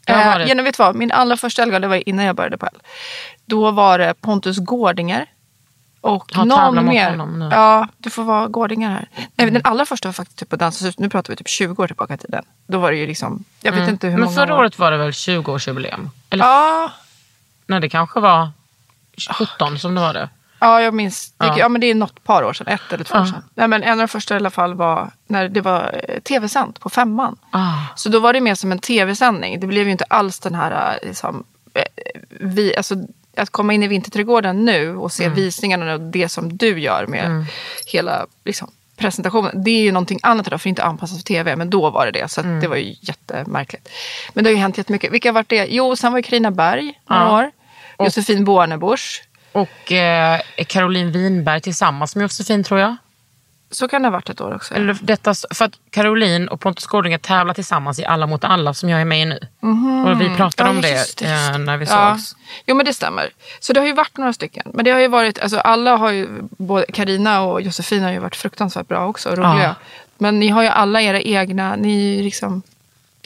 Eh, genom, vet vad? Min allra första Elgala, det var innan jag började på L. Då var det Pontus Gårdinger. Och någon mer. Ja, du får vara Gårdinger här. Nej, Den allra första var faktiskt typ på Dansens. Nu pratar vi typ 20 år tillbaka i tiden. Då var det ju liksom, jag vet inte hur Men många förra år. året var det väl 20-årsjubileum? Eller Ja, nej, det kanske var 17 som det var det. ja, jag minns. Det, Ja. ja. men det är något par år sedan, ett eller två år sedan. Nej, men en av de första i alla fall var när det var eh, tv-sänt på femman. Ah. Så då var det mer som en tv-sändning. Det blev ju inte alls den här eh, liksom, eh, vi, alltså, att komma in i Vinterträdgården nu och se visningarna och det som du gör med hela liksom, presentationen. Det är ju någonting annat idag för det är inte anpassat för tv. Men då var det det. Så att det var ju jättemärkligt. Men det har ju hänt jättemycket. Vilka har varit det? Jo, sen var ju Carina Berg några Ja. år. Josefin Bornebusch. Och eh, Caroline Winberg tillsammans med Josefin tror jag. Så kan det ha varit ett år också. Eller detta, för att Caroline och Pontus Gårdinger tävlar tillsammans i Alla mot alla som jag är med i nu. Och vi pratade Ja, om det, just det, just eh, när vi Ja. sågs. Jo men det stämmer. Så det har ju varit några stycken. Men det har ju varit, alltså alla har ju, både Karina och Josefin har ju varit fruktansvärt bra också, roliga. Ja. Men ni har ju alla era egna, ni liksom,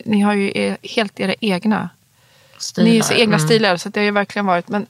ni har ju er, helt era egna, Stilar. ni är så egna Mm. stilar. Så det har ju verkligen varit, men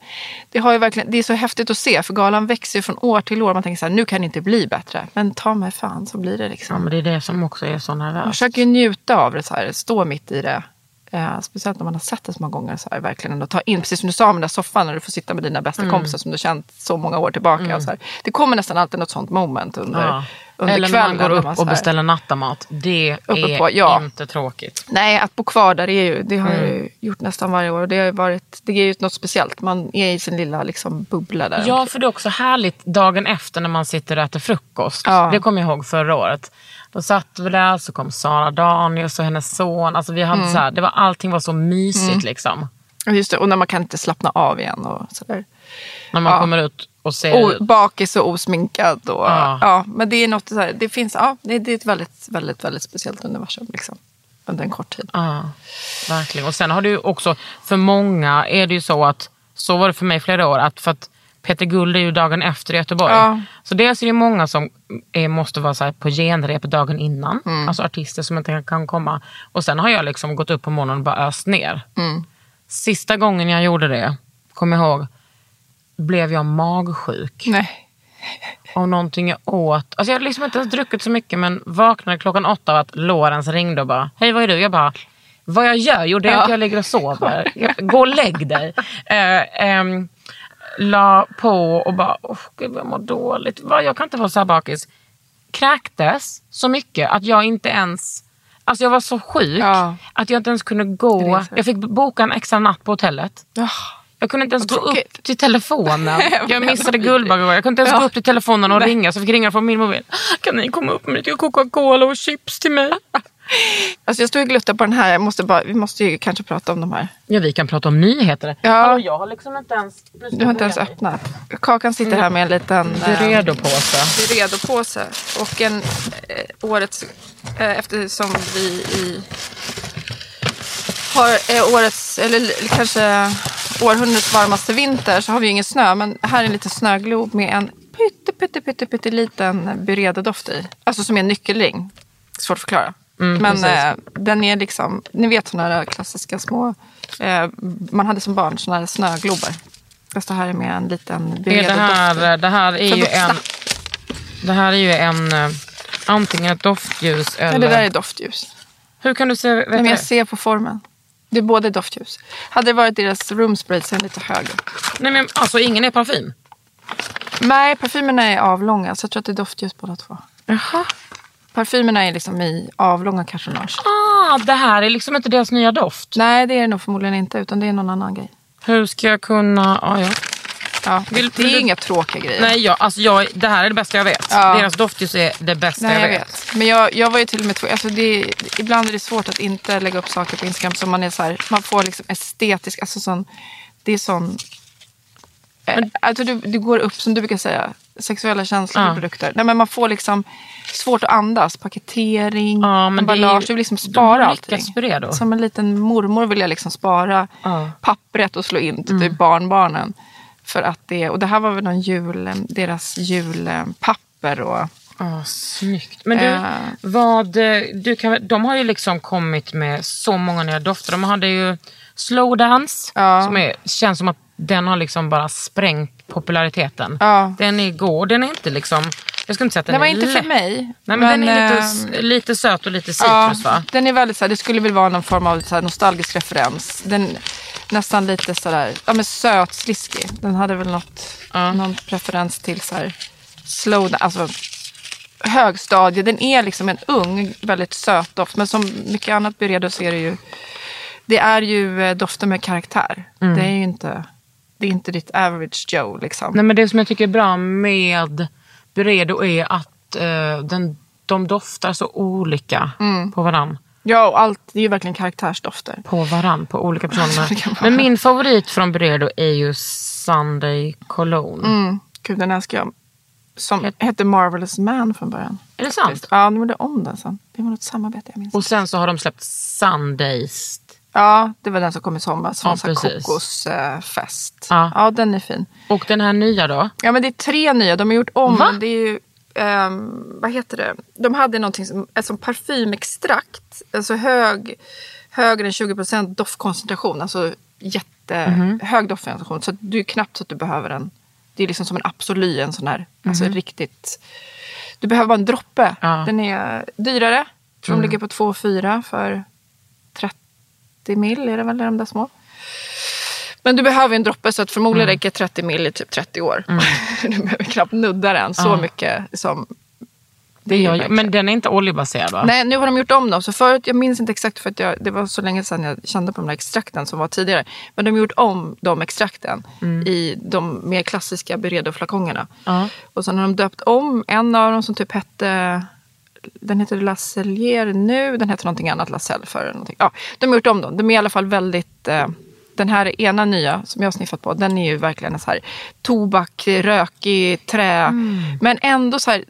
det har ju verkligen, det är så häftigt att se för galan växer ju från år till år. Man tänker så här, nu kan det inte bli bättre. Men ta mig fan så blir det Ja, liksom. men det är det som också är så Man nervöst. försöker ju njuta av det så här, stå mitt i det. Eh, speciellt när man har sett det så många gånger. Så här, verkligen ändå ta in, precis som du sa med den där soffan när du får sitta med dina bästa Mm. kompisar som du känt så många år tillbaka. Och så här. Det kommer nästan alltid något sånt moment under, Ja. Under Eller kvällen. man går upp och beställer nattamat. Det är på- ja. inte tråkigt. Nej, att bo kvar där är ju, det har jag Mm. ju gjort nästan varje år. Det, har ju varit, det är ju något speciellt. Man är i sin lilla liksom, bubbla där. Ja, för det är också härligt dagen efter när man sitter och äter frukost. Ja. Det kommer jag ihåg förra året. Då satt vi där, så kom Sara Danius och hennes son. Alltså vi hade Mm. så här, det var, allting var så mysigt liksom. Ja, Just det, och när man kan inte slappna av igen. Och så där. När man Ja. kommer ut och ser O, ut. bakis och osminkad. Och, Ja. ja. men det är något så här, det finns, ja, det är ett väldigt, väldigt, väldigt speciellt universum. Liksom, under en kort tid. Ja, verkligen. Och sen har ju också, för många är det ju så att, så var det för mig flera år, att för att Peter Guld är ju dagen efter i Göteborg. Ja. Så dels är det många som är, måste vara så på genrep dagen innan. Mm. Alltså artister som inte kan komma. Och sen har jag liksom gått upp på morgonen och bara öst ner. Mm. Sista gången jag gjorde det, kommer jag ihåg, blev jag magsjuk Nej. av någonting jag åt. Alltså jag hade liksom inte ens druckit så mycket men vaknade klockan åtta av att Lorenz ringde och bara, hej vad är du? Jag bara, vad jag gör? Jo det är att jag ligger och sover. [LAUGHS] Gå och lägg dig. Eh, ehm, la på och bara, oh, gud vad jag mår dåligt. Jag kan inte vara så här bakis. Kräktes så mycket att jag inte ens Alltså jag var så sjuk Ja. att jag inte ens kunde gå. Jag fick boka en extra natt på hotellet. Ja. Jag kunde inte ens gå upp till telefonen. [LAUGHS] Jag missade vi? Guldbagge igår. Jag kunde inte ens gå upp till telefonen och ringa. Så jag fick ringa från min mobil. [GASPS] Kan ni komma upp med lite Coca-Cola och chips till mig? [LAUGHS] Alltså jag står och gluttar på den här. Jag måste bara, vi måste ju kanske prata om de här. Ja, vi kan prata om nyheter. Ja. Hallå, jag har liksom inte ens... Du har inte ens öppnat. Kakan sitter här med en liten är eh, redo på oss. det är redo påse. Och en eh, årets, eh, eftersom vi i, har eh, årets, eller kanske århundradets varmaste vinter så har vi ju ingen snö. Men här är en liten snöglob med en pytte, pytte, pytte, pytte liten Byredo-doft i. Alltså som är en nyckelring. Svårt att förklara. Mm, men eh, den är liksom, ni vet sådana där klassiska små, eh, man hade som barn sådana här snöglobar. Fast det här är med en liten Är det, Byredo-doft i. här, det här är ju en... Det här är ju en... eh, Antingen ett doftljus eller... Ja, det där är doftljus. Hur kan du se... Vet du jag det? ser på formen. Det är både doftljus. Hade det varit deras room spray så är den lite högre. Nej men alltså ingen är parfym. Nej, parfymerna är avlånga så jag tror att det är doftljus båda två. Jaha. Parfymerna är liksom i avlånga personage. Ah, det här är liksom inte deras nya doft. Nej, det är det nog förmodligen inte utan det är någon annan grej. Hur ska jag kunna... Ah, ja. Ja, Vill- det är du- inga tråkiga grejer. Nej, jag, alltså jag, det här är det bästa jag vet. Ja. Deras doftljus är det bästa Nej, jag, vet. vet. Men jag, jag var ju till och med tvungen. Alltså det, ibland är det svårt att inte lägga upp saker på Instagram som man är så här, man får liksom estetisk, alltså sån, det är sån, eh, alltså du, du går upp som du brukar säga, sexuella känslor Ja. i produkter. Nej men man får liksom svårt att andas, paketering, Ja, men ju- emballage, du vill liksom spara allting. Som en liten mormor vill jag liksom spara Ja. pappret och slå in till Mm. typ barnbarnen. För att det, och det här var väl någon jul, deras julpapper och Ah, snyggt. Men du, Eh. vad, du kan, de har ju liksom kommit med så många nya dofter. De hade ju Slow Dance, Ja. som är, känns som att den har liksom bara sprängt populariteten. Ja. Den är god, den är inte liksom, jag skulle inte säga att den Den var är inte lätt. för mig. Nej men, den är eh, lite, lite söt och lite citrus va? Den är väldigt så här, det skulle väl vara någon form av så nostalgisk referens. Den nästan lite sådär, ja men söt, sliskig. Den hade väl något, Ja. någon preferens till så här slow, alltså högstadie. Den är liksom en ung, väldigt söt doft. Men som mycket annat Byredo så är det ju, det är ju eh, dofter med karaktär. Mm. Det är ju inte, det är inte ditt average Joe liksom. Nej men det som jag tycker är bra med Byredo är att eh, den, de doftar så olika Mm. på varann. Ja, och allt, det är ju verkligen karaktärsdofter. På varann, på olika [LAUGHS] personer. Men min favorit från Byredo är ju Sunday Cologne. Mm. Gud, den älskar jag. Som hette Marvelous Man från början. Är det sant? Ja, de gjorde om den sen. Det var något samarbete jag minns. Och sen så har de släppt Sundays. Ja, det var den som kom i somras. Som Ja, kokosfest. Ja. Ja. den är fin. Och den här nya då? Ja, men det är tre nya. De har gjort om. Va? Det är ju, ehm, vad heter det? De hade någonting som, som parfymextrakt. Alltså hög, högre än 20% doftkoncentration. Alltså jättehög Mhm. doftkoncentration. Så du är knappt så att du behöver en. Det är liksom som en Absoly, en sån här. Alltså riktigt. Du behöver bara en droppe. Mhm. Ja. Mm. Den är dyrare. tror de ligger på 2,4 för 30 mil är det väl, de där små. Men du behöver en droppe så att förmodligen räcker 30 mil i typ 30 år. [LAUGHS] du behöver knappt nudda den så Ja. mycket som... Det verkligen- men den är inte oljebaserad va? Nej, nu har de gjort om dem. Så förut, jag minns inte exakt för att jag, det var så länge sedan jag kände på de där extrakten som var tidigare. Men de har gjort om de extrakten i de mer klassiska Byredo-flakongerna. Ja. Och sen har de döpt om en av dem som typ hette den heter La Cellier nu, den heter någonting annat, La Celle för eller någonting. Ja, de har gjort om dem. De är i alla fall väldigt... Eh, den här ena nya som jag har sniffat på, den är ju verkligen en så här tobak, rökig, trä. Men ändå så här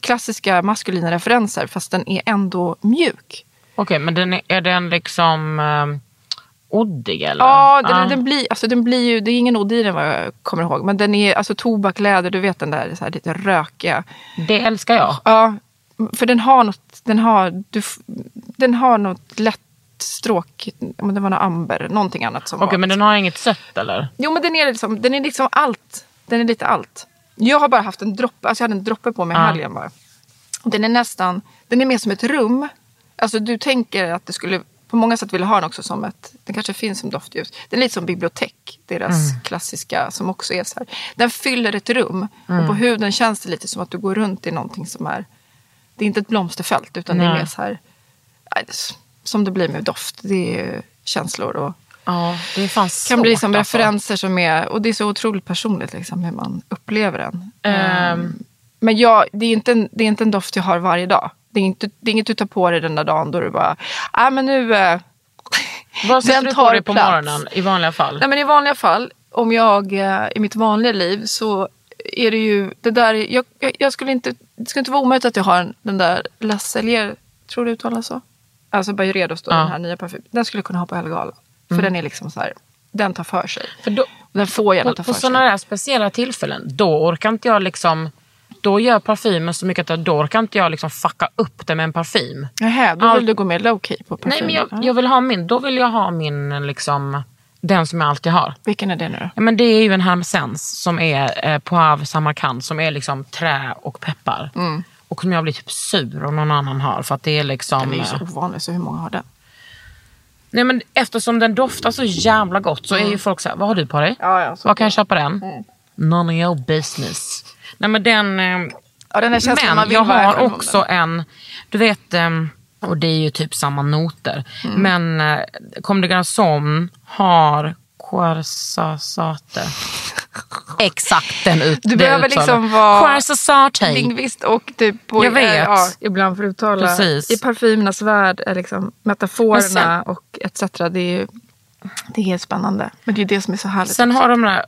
klassiska maskulina referenser fast den är ändå mjuk. Okej, men den är, är den liksom um, oddig eller? Ja, den, den, blir, alltså, den blir ju, det är ingen odd i den vad jag kommer ihåg. Men den är alltså tobak, läder, du vet den där så här, lite rökiga. Det älskar jag. Ja, för den har något, den har, du, den har något lätt stråk, om det var något amber, någonting annat som Okej, var. men den har inget sött eller? Jo men den är, liksom, den är liksom allt. Den är lite allt. Jag har bara haft en droppe, alltså jag hade en droppe på mig Ja. helgen bara. Den är nästan, den är mer som ett rum. Alltså du tänker att det skulle, på många sätt vill ha den också som ett, den kanske finns som doftljus. Den är lite som bibliotek, deras klassiska som också är så här. Den fyller ett rum och på huden känns det lite som att du går runt i någonting som är, det är inte ett blomsterfält utan det är Nej. mer så här nej, som det blir med doft. Det är känslor och Ja, det är fan det kan bli liksom alltså. referenser som är, och det är så otroligt personligt liksom, hur man upplever den. Ehm. Men jag, det, är inte en, det är inte en doft jag har varje dag. Det är, inte, det är inget du tar på dig den där dagen då du bara, nej men nu, eh, [LAUGHS] Vad sätter du på dig på plats. morgonen i vanliga fall? Nej men i vanliga fall, om jag eh, i mitt vanliga liv så är det ju det där, jag, jag, jag skulle inte, det skulle inte vara omöjligt att jag har en- den där La Cellier, tror du uttalas så? Alltså Byredos då, Ja. den här nya parfymen. Den skulle jag kunna ha på Ellegalan. För den är liksom så här, den tar för sig. För då, Den får gärna på ta på för sådana sig. där speciella tillfällen, då orkar inte jag liksom... Då gör parfymen så mycket att då orkar inte jag liksom fucka upp det med en parfym. Nähä, då vill du gå mer low key på parfym. Nej men jag, Ja. jag vill ha min, då vill jag ha min liksom, den som jag alltid har. Vilken är det nu då? Ja, men det är ju en Hermesens som är eh, Poivre Samarkand som är liksom trä och peppar. Och som jag blir typ sur om någon annan har för att det är liksom... Den är ju så eh, ovanlig, så hur många har den? Nej men eftersom den doftar så jävla gott så är ju folk så här, vad har du på dig? Ja, ja, Var kan jag köpa den? None of your business. Nej men den... eh, Ja, den Men jag har också en, du vet, ehm, och det är ju typ samma noter. Mm. Men eh, Comme des Garçons har Quersasate. Exakt den ut, Du behöver liksom vara lingvist och typ på, Jag vet. Ja, ibland för att uttala. Precis. I parfymernas värld är liksom metaforerna sen- och etc. Det är, ju- det är helt spännande. Men det är det som är så härligt. Sen också. har de där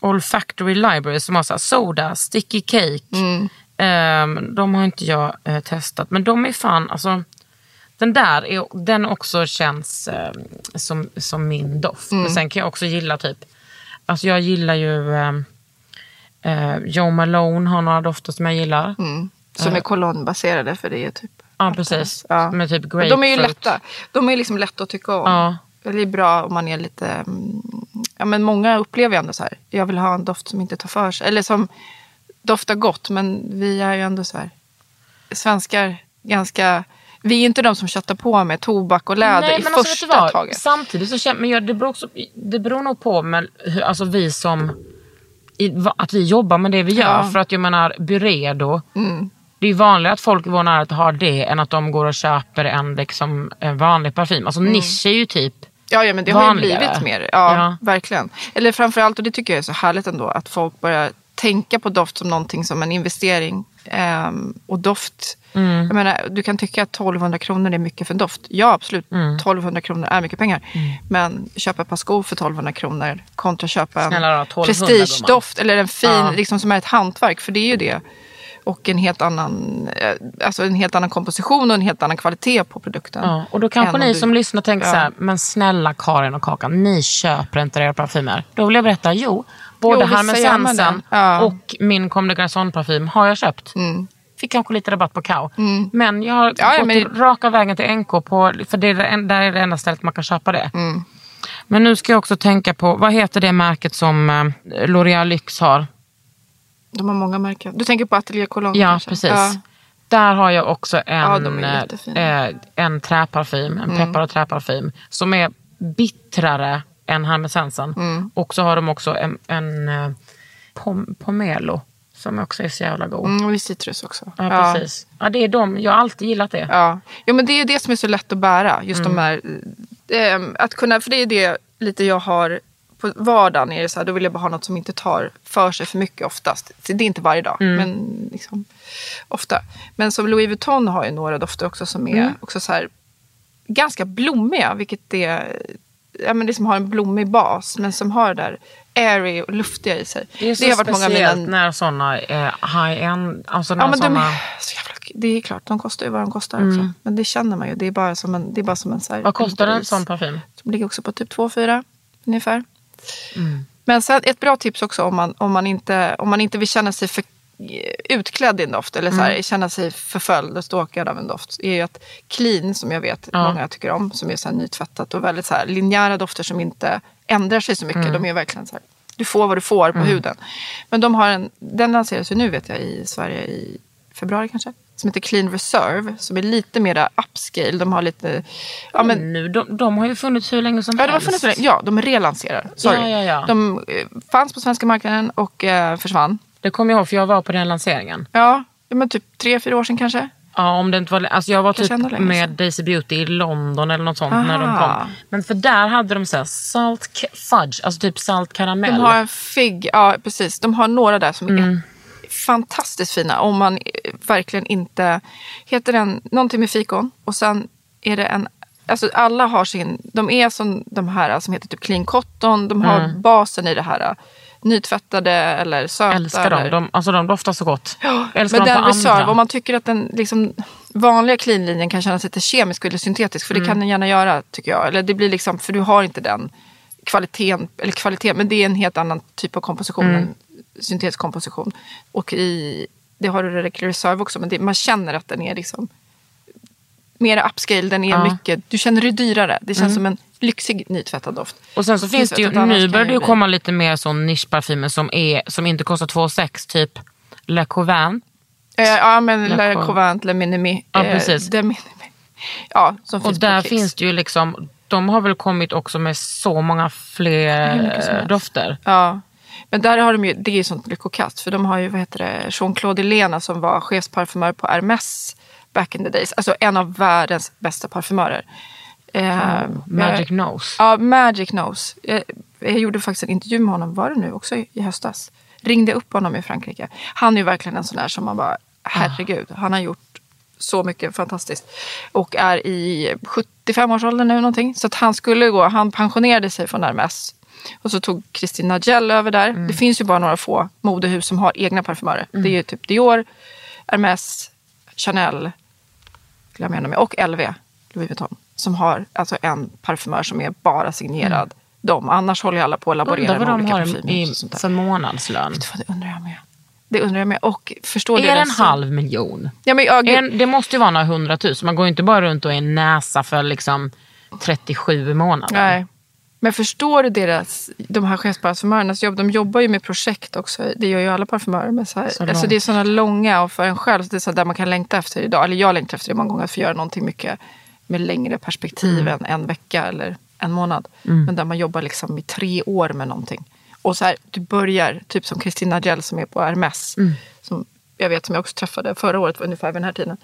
Olfactory Library som har så soda, sticky cake. Mm. Ehm, de har inte jag eh, testat. Men de är fan, alltså. Den där är, den också känns eh, som, som min doft. Mm. Men sen kan jag också gilla typ, alltså jag gillar ju eh, eh, Joe Malone har några dofter som jag gillar. Som är kolonnbaserade för det är typ. Ja precis, Ja. med typ grapefruit. de är ju lätta. De är liksom lätta att tycka om. Ja. Det är bra om man är lite... mm, Ja, men många upplever ju ändå så här. Jag vill ha en doft som inte tar för sig. Eller som doftar gott. Men vi är ju ändå så här. Svenskar ganska... Vi är ju inte de som köttar på med tobak och läder Nej, i men alltså, första vad? taget. Samtidigt så känner men jag, det, beror också, det beror nog på hur, alltså vi som i, att vi jobbar med det vi gör. Ja. Mm. För att jag menar Byredo, det är vanligare att folk i vår närhet har det än att de går och köper en, liksom, en vanlig parfym. Alltså Mm. nisch är ju typ Ja, ja men det har ju vanligare. blivit mer. Ja, Ja. verkligen. Eller framförallt, och det tycker jag är så härligt ändå, att folk börjar tänka på doft som någonting som en investering. Ehm, och doft, Mm. jag menar, du kan tycka att 1200 kronor är mycket för en doft. Ja, absolut. Mm. 1200 kronor är mycket pengar. Men köpa ett par skor för 1200 kronor kontra köpa en Snälla då, 1200 prestigedoft eller en fin, Ja. liksom som är ett hantverk. För det är ju det. Och en helt annan, eh, alltså en helt annan komposition och en helt annan kvalitet på produkten. Ja, och då kanske ni du- som lyssnar tänker Ja. så här, men snälla Karin och Kakan, ni köper inte era parfymer. Då vill jag berätta, jo, både Jo, det. Ja. och min Comme des parfym har jag köpt. Fick kanske lite rabatt på Kao. Men jag har Mm. Ja, ja, gått men- raka vägen till NK, på, för det är, där är det enda stället man kan köpa det. Mm. Men nu ska jag också tänka på, vad heter det märket som eh, L'Oreal Lyx har? De har många märken. Du tänker på Atelier Cologne Ja, kanske? precis. Ja. Där har jag också en, Ja, jättefina. Mm. eh, en träparfym, en peppar och träparfym som är bittrare än Hermesensen. Mm. Och så har de också en, en eh, pom, pomelo som också är så jävla god. Mm, och citrus också. Ja, precis. Ja, det är de. Jag har alltid gillat det. Ja. Jo, men det är det som är så lätt att bära. Just Mm. de här, eh, att kunna, för det är det lite jag har på vardagen. Är det så här, då vill jag bara ha något som inte tar för sig för mycket oftast. Det är inte varje dag, Mm. men liksom, ofta. Men som Louis Vuitton har ju några dofter också som är Mm. också så här, ganska blommiga. Vilket är, ja, men det som har en blommig bas men som har det där airy och luftiga i sig. Det är så har varit många mina när sådana eh, high-end, alltså när Ja, men såna, är [SIGHS] så jävla, det är klart, de kostar ju vad de kostar också. Men det känner man ju. Det är bara som en, det är bara som en så här, vad kostar en pris. sån parfym? De ligger också på typ 2-4 ungefär. Mm. Men sen ett bra tips också om man, om man, inte, om man inte vill känna sig för, utklädd i en doft eller så här, Mm. känna sig förföljd och stalkad av en doft. är ju att clean som jag vet Ja. många tycker om. Som är så här nytvättat och väldigt så här linjära dofter som inte ändrar sig så mycket. Mm. De är verkligen så här, du får vad du får på huden. Men de har en, den lanseras ju nu vet jag i Sverige i februari kanske. Som heter Clean Reserve. Som är lite mera upscale. De har lite, ja men nu, de, de har ju funnits hur länge som Ja, de har helst. funnits länge. Ja, de relanserar. Sorry. Ja, ja, ja. De eh, fanns på svenska marknaden och eh, försvann. Det kommer jag ihåg för jag var på den lanseringen. Ja, men typ tre, fyra år sedan kanske. Ja, om det inte var, alltså jag var Kanske typ med. Daisy Beauty i London eller något sånt när de Aha. kom. Men för där hade de så här salt fudge, alltså typ salt karamell. De har en fig, ja precis. De har några där som Mm. är fantastiskt fina. Om man eh, verkligen inte... Heter den någonting med fikon och sen är det en... Alltså alla har sin... De är som de här som heter typ clean cotton. De har basen i det här eh, nytvättade eller söta. älskar dem. eller, De, alltså de doftar så gott. Jag älskar men dem den Reserve, om man tycker att den liksom, vanliga cleanlinjen kan kännas lite kemisk eller syntetisk, för det Mm. kan den gärna göra tycker jag. Eller det blir liksom, för du har inte den kvaliteten, eller kvalitet, men det är en helt annan typ av komposition Mm. än syntetisk komposition. Och i, det har du i Reserve också, men det, man känner att den är liksom mer upscale, den är Ja. Mm. mycket, du känner det dyrare. Det känns som en lyxig nytvättad doft. Och sen så finns det ju, nu börjar det ju komma lite mer sån nischparfymer som, är, som inte kostar 2,6 typ Le Couvent. Eh, Ja, men Le Covent, Le Minimi. Ja, eh, precis. De Minimi. Ja, som Och finns på där Kicks. finns det ju liksom, de har väl kommit också med så många fler eh, dofter. Ja, men där har de ju, det är ju sånt lyckokast. För de har ju, vad heter det, Jean-Claude Helena som var chefsparfymör på Hermès back in the days. Alltså en av världens bästa parfymörer. Eh, Magic jag, Nose. Ja, Magic Nose. Jag, jag gjorde faktiskt en intervju med honom, var det nu också i, i höstas? Ringde upp honom i Frankrike. Han är ju verkligen en sån där som man bara, herregud, han har gjort så mycket fantastiskt. Och är i 75-årsåldern nu någonting. Så att han skulle gå, han pensionerade sig från Hermès. Och så tog Christina Nagell över där. Det finns ju bara några få modehus som har egna parfymörer. Det är ju typ Dior, Hermès, Chanel, glömmer jag med, och LV, Louis Vuitton. Som har alltså en parfymör som är bara signerad dem. Annars håller alla på att laborera Undrar vad med de olika har parfymer. i, och sånt där. för månadslön. Vad, Det undrar jag med. Det undrar jag med. Och förstår Är det det en så- halv miljon? Ja, men, ja, gud. En, det måste ju vara några hundratusen. Man går ju inte bara runt och är näsa för liksom 37 i månaden. Nej. Men förstår du deras, de här chefsparfymörernas jobb? De jobbar ju med projekt också. Det gör ju alla parfymörer. Men så här, Så alltså det är sådana långa och för en själv, så det är så där man kan längta efter idag. Eller jag längtar efter det många gånger, att få göra någonting mycket med längre perspektiv Mm. än en vecka eller en månad. Men där man jobbar liksom i tre år med någonting. Och så här, du börjar, typ som Christina Gell som är på Hermès. Mm. Som jag vet som jag också träffade förra året, ungefär vid den här tiden.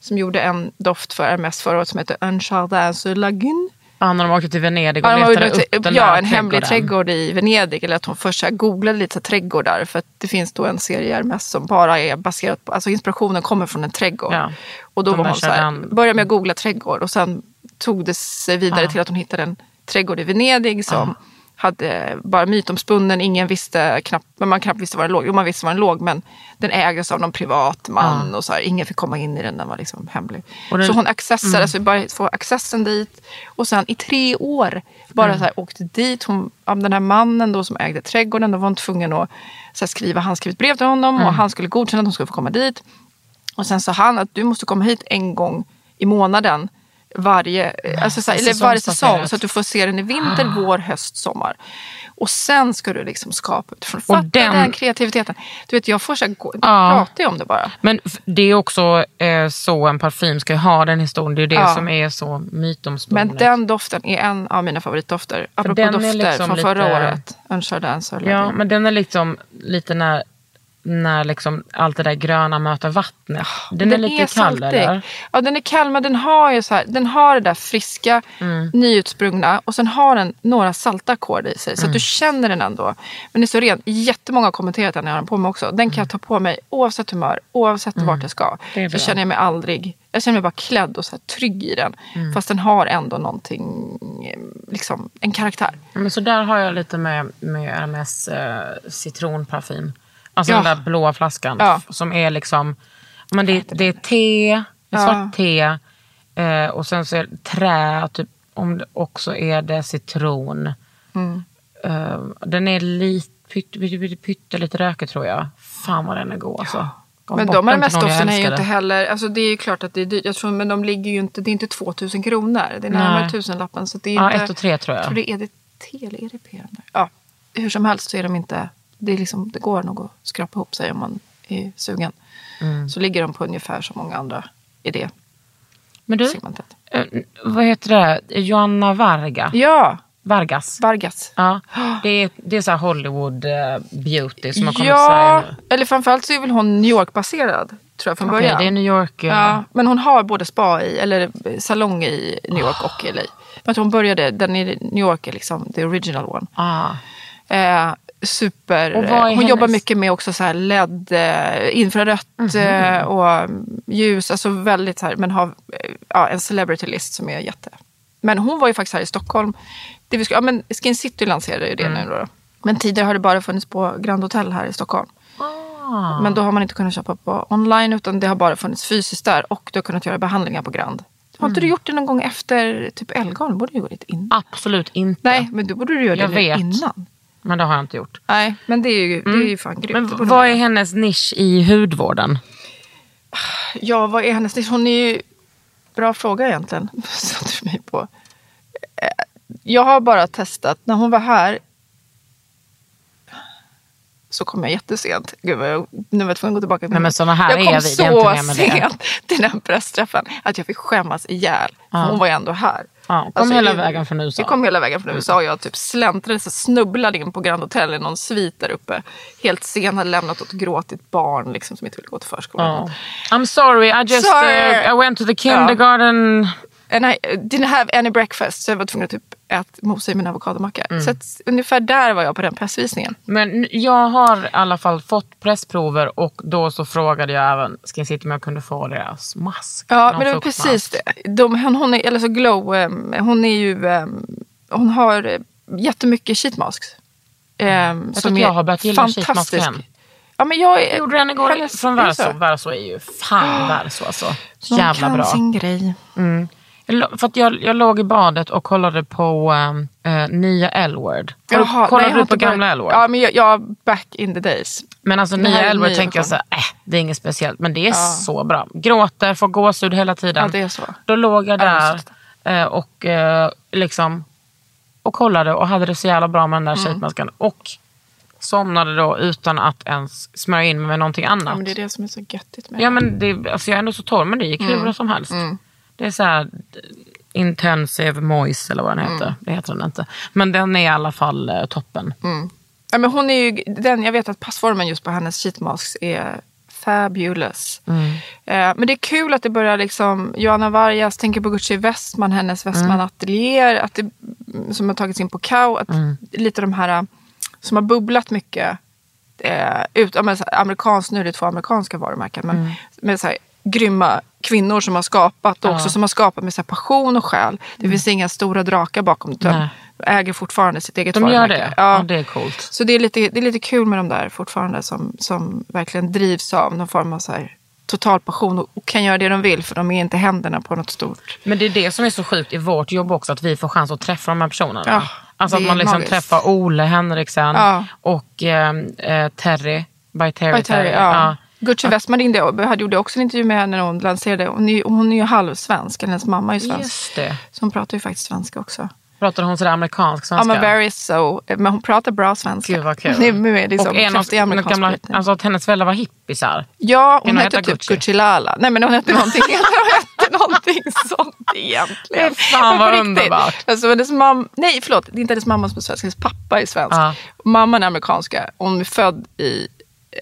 Som gjorde en doft för Hermès förra året som heter Un Jardin sur Lagune. Ja, när de åkte till Venedig och Ja, letade upp den ja, en hemlig trädgård i Venedig. Eller att hon först så googlade lite så trädgårdar. För att det finns då en serie Hermès som bara är baserat på, alltså inspirationen kommer från en trädgård. Ja. Och då var hon så här, kärnan- började med att googla trädgård och sen tog det sig vidare Ja. till att hon hittade en trädgård i Venedig som hade bara mytomspunnen, ingen visste knappt, men man knappt visste var den låg. Jo, man visste var den låg, men den ägdes av någon privat man och så här, ingen fick komma in i den, den var liksom hemlig. Den- Mm. så hon accessade, så vi bara få accessen dit och sen i tre år bara Mm. så här, åkte dit. Hon, av den här mannen då som ägde trädgården, då var hon tvungen att så här, skriva handskrivet brev till honom Mm. och han skulle godkänna att hon skulle få komma dit. Och sen sa han att du måste komma hit en gång i månaden varje, alltså så eller varje säsong så att du får se den i vinter, vår, höst, sommar. Och sen ska du liksom skapa utifrån. Fatta den- den... kreativiteten. Du vet, jag får så här, gå- Ja. prata ju om det bara. Men det är också eh, så en parfym ska ha den historien. Det är det Ja. som är så mytomspunnet. Men den doften är en av mina favoritdofter. Apropå dofter liksom från förra lite- året. Un Jardin sur Ja, men den är liksom lite när, när liksom allt det där gröna möter vattnet. Den, är lite kall saltig. eller? Ja, den är kall men den har ju så här, den har det där friska, Mm. nyutsprungna och sen har den några salta ackord i sig. Så Mm. att du känner den ändå. Men det är så ren. Jättemånga har kommenterat den när jag har den på mig också. Den kan jag ta på mig oavsett humör, oavsett vart jag ska. Mm. Är Så känner jag mig aldrig, jag känner mig bara klädd och så här trygg i den. Mm. Fast den har ändå någonting, liksom en karaktär. Men så där har jag lite med, med RMS eh, citronparfym. Alltså Ja. den där blåa flaskan. Ja. Som är liksom, men det, det är te, Ja. svart te eh, och sen så är det trä, typ, om det också är det citron. Mm. Eh, den är lite, pytt, pytt, pytt, pyttelite rökig tror jag. Fan vad den är god alltså. Gav Men de jag RMS-dofterna är ju inte heller, alltså det är ju klart att det är dyrt. Jag tror, men de ligger ju inte, det är inte 2000 kronor. Det är närmare tusenlappen. Så det är Ja, inte, ett och tre tror jag. Jag tror det är EDT eller EDP. Ja, hur som helst så är de inte, det, är liksom, det går nog att skrapa ihop sig om man är sugen. Mm. Så ligger de på ungefär som många andra i det Men du, segmentet. eh, vad heter det? Joanna Varga? Ja, Vargas? Vargas. Ja, det är, det är så här Hollywood eh, beauty som har kommit Ja, eller framförallt så är väl hon New York-baserad. tror jag från Okej, början. det är New York. eh, Ja, men hon har både spa i, eller salong i New York och LA. Men hon började, den i New York är liksom the original one. Ah. Eh, super. Hon jobbar mycket med också så här LED, eh, infrarött Mhm. eh, och mm, ljus. Alltså väldigt så här, men har eh, ja, en celebrity list som är jätte. Men hon var ju faktiskt här i Stockholm. Det vi ska, ja, men Skin City lanserade ju det Mm. nu då. Men tidigare har det bara funnits på Grand Hotel här i Stockholm. Ah. Men då har man inte kunnat köpa på online utan det har bara funnits fysiskt där och du har kunnat göra behandlingar på Grand. Har Mm. inte du gjort det någon gång efter typ Ellegarden? borde du gå dit innan. Absolut inte. Nej, men då borde du göra Jag det vet. innan. Men det har jag inte gjort. Nej, men det är ju, det är ju fan grymt. Men vad är hennes nisch i hudvården? Ja, vad är hennes nisch? Hon är ju... Bra fråga egentligen. [LAUGHS] Satte du mig på. Eh, Jag har bara testat. När hon var här så kom jag jättesent. Gud, jag, nu var jag tvungen att gå tillbaka. Nej, men såna här jag är kom vi. Är så med det. sent till den pressträffen att jag fick skämmas ihjäl. Ja. Hon var ju ändå här. Ja, kom hela jag- vägen från USA. Jag kom hela vägen från USA och jag typ släntrade, så snubblade in på Grand Hotel i någon svit där uppe. Helt sen, hade lämnat åt gråtigt barn liksom, som inte ville gå till förskolan. Ja. I'm sorry, I just Sorry. Uh, I went to the kindergarten. And I didn't have any breakfast så jag var tvungen att typ äta, mosa i min avokadomacka. Mm. Så att, ungefär där var jag på den pressvisningen. Men jag har i alla fall fått pressprover och då så frågade jag även Skin City om jag kunde få deras mask. Ja, men det var precis det. De, hon, hon är, eller så Glow, hon är ju, hon har eh, jättemycket sheet masks. Um, Jag att jag har börjat gilla sheet mask igen. Ja, men jag Jag gjorde den igår från Verso. Verso är ju fan [GASPS] Verso alltså. Jävla bra. sin grej. Lo- För jag, jag låg i badet och kollade på eh, nya L-word. Kollade du på gamla L-word? Ja, men jag, jag back in the days. Men alltså nya L-word tänker jag så här, äh, det är inget speciellt. Men det är så bra. Gråter, får gåshud hela tiden. Ja, det är så. Då låg jag Ja, där eh, och eh, liksom och kollade och hade det så jävla bra med den där Mm. sheetmasken. Och somnade då utan att ens smörja in mig med någonting annat. Ja, men det är det som är så göttigt med Ja men det, alltså jag är ändå så torr men det gick hur bra som helst. Det är så här intensive moist eller vad den heter. Det heter den inte. Men den är i alla fall eh, toppen. Ja, men hon är ju, den, jag vet att passformen just på hennes sheet masks är fabulous. Eh, men det är kul att det börjar liksom, Johanna Vargas tänker på Gucci Westman, hennes Westman Atelier, att det, som har tagits in på Kao. Att Lite de här som har bubblat mycket. Eh, ut, ja, men, amerikanskt, nu är det två amerikanska varumärken. Men med så här, grymma kvinnor som har skapat och också som har skapat med så passion och själ. Det finns inga stora drakar bakom. Utan Nej. de äger fortfarande sitt eget De gör varumärke. det. Ja. det är coolt. Så det är, lite, det är lite kul med de där fortfarande som, som verkligen drivs av någon form av så här total passion och, och kan göra det de vill för de är inte händerna på något stort. Men det är det som är så sjukt i vårt jobb också, att vi får chans att träffa de här personerna. Ja, alltså att man liksom magiskt. träffar Ole Henriksen Ja. och eh, eh, Terry. By Terry. By Terry, ja. Gucci Westman ringde och gjorde också en intervju med henne när hon lanserade. Hon är, hon är ju halvsvensk, hennes mamma är ju svensk. Just det. Så hon pratar ju faktiskt svenska också. Pratar hon sådär amerikansk Ja svenska? men very so. Men hon pratar bra svenska. Gud vad kul. [LAUGHS] Det är, med, det är som och en av amerikansk gamla, alltså att hennes föräldrar var hippisar. Ja, hon hon hette typ Gucci? Gucci Lala. Nej men hon hette någonting, [LAUGHS] hon hette någonting sånt egentligen. Fan, vad underbart. Alltså, hennes mam- Nej förlåt, det är inte hennes mamma som är svensk, hennes pappa är svensk. Ja. Mamman är amerikanska, hon är född i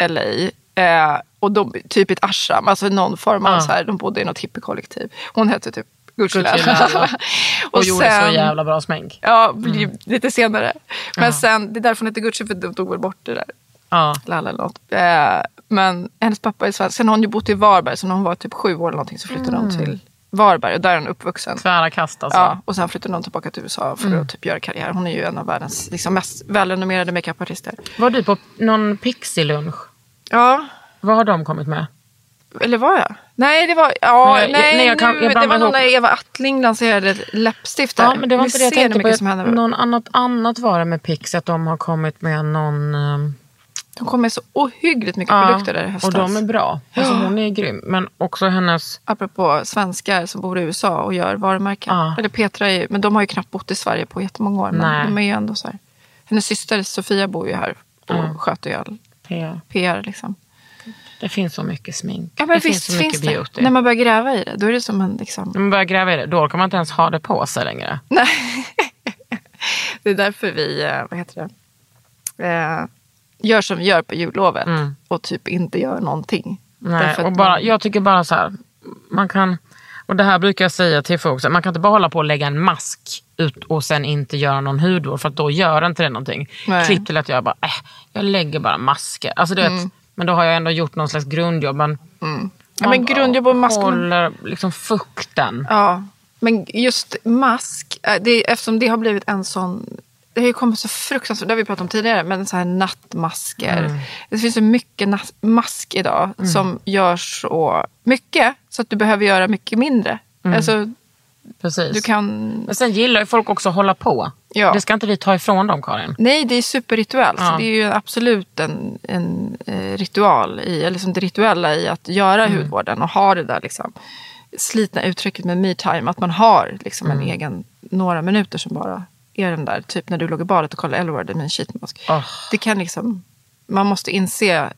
LA. Eh, och de, typ ett ashram, alltså någon form av Ja. så här, de bodde i något hippiekollektiv. Hon hette typ Gucci. Lala. [LAUGHS] Och, gjorde så jävla bra smink. Ja, lite senare. Men sen, det är därför hon heter Gucci för de tog väl bort det där. Ja. Lalla eller något. Eh, men hennes pappa är svensk. Sen har hon ju bott i Varberg. Så när hon var typ sju år eller någonting så flyttade hon till Varberg. Och där är hon uppvuxen. Tvära kast alltså. Ja, och sen flyttade hon tillbaka till USA för att typ göra karriär. Hon är ju en av världens liksom, mest välrenommerade makeupartister. Var du på någon Pixie-lunch? Ja, Vad har de kommit med? eller var jag? Nej, det var... Ja, Nej, nej, nej, jag kan- jag det var någon när Eva Attling lanserade ett läppstift där. Ja, men det var inte det jag tänkte på. som händer. Någon annat, annat var det med Pixie, att de har kommit med någon... ehm, De kom med så ohyggligt mycket ja, produkter där i höstas. och de är bra. Alltså, hon är grym. Men också hennes... Apropå svenskar som bor i USA och gör varumärken. Ja. Eller Petra är, men de har ju knappt bott i Sverige på jättemånga år. Men Nej. de är ju ändå så här. Hennes syster Sofia bor ju här och sköter ju all PR. PR. Liksom. Det finns så mycket smink. Ja men det visst finns så mycket finns det. beauty. När man börjar gräva i det då är det som en liksom. När man börjar gräva i det, då kan man inte ens ha det på sig längre. Nej. [LAUGHS] det är därför vi, eh, vad heter det, eh, gör som vi gör på jullovet Mm. och typ inte gör någonting. Nej, och bara, man- jag tycker bara så här, man kan, och det här brukar jag säga till folk, man kan inte bara hålla på och lägga en mask ut och sen inte göra någon hudvård för att då gör inte det någonting. Nej. Klipp till att jag bara, äh, jag lägger bara masker. Alltså, du vet, Men då har jag ändå gjort någon slags grundjobb. Men, Mm. Ja, men grundjobb och mask- håller liksom fukten. Ja, men just mask, eh, det, eftersom det har blivit en sån... Det har ju kommit så fruktansvärt, det har vi pratat om tidigare, men så här nattmasker. Mm. Det finns så mycket mask idag som gör så mycket så att du behöver göra mycket mindre. Mm. Alltså, Precis. du kan... Men sen gillar ju folk också att hålla på. Ja. Det ska inte vi ta ifrån dem Karin. Nej, det är superrituellt. Ja. Det är ju absolut en, en eh, ritual, i, eller liksom det rituella i att göra Mm. hudvården och ha det där liksom, slitna uttrycket med me-time. Att man har liksom Mm. en egen, några minuter som bara är den där. Typ när du låg i badet och kollade L-word med en sheetmask. Åh. Det kan liksom, man måste inse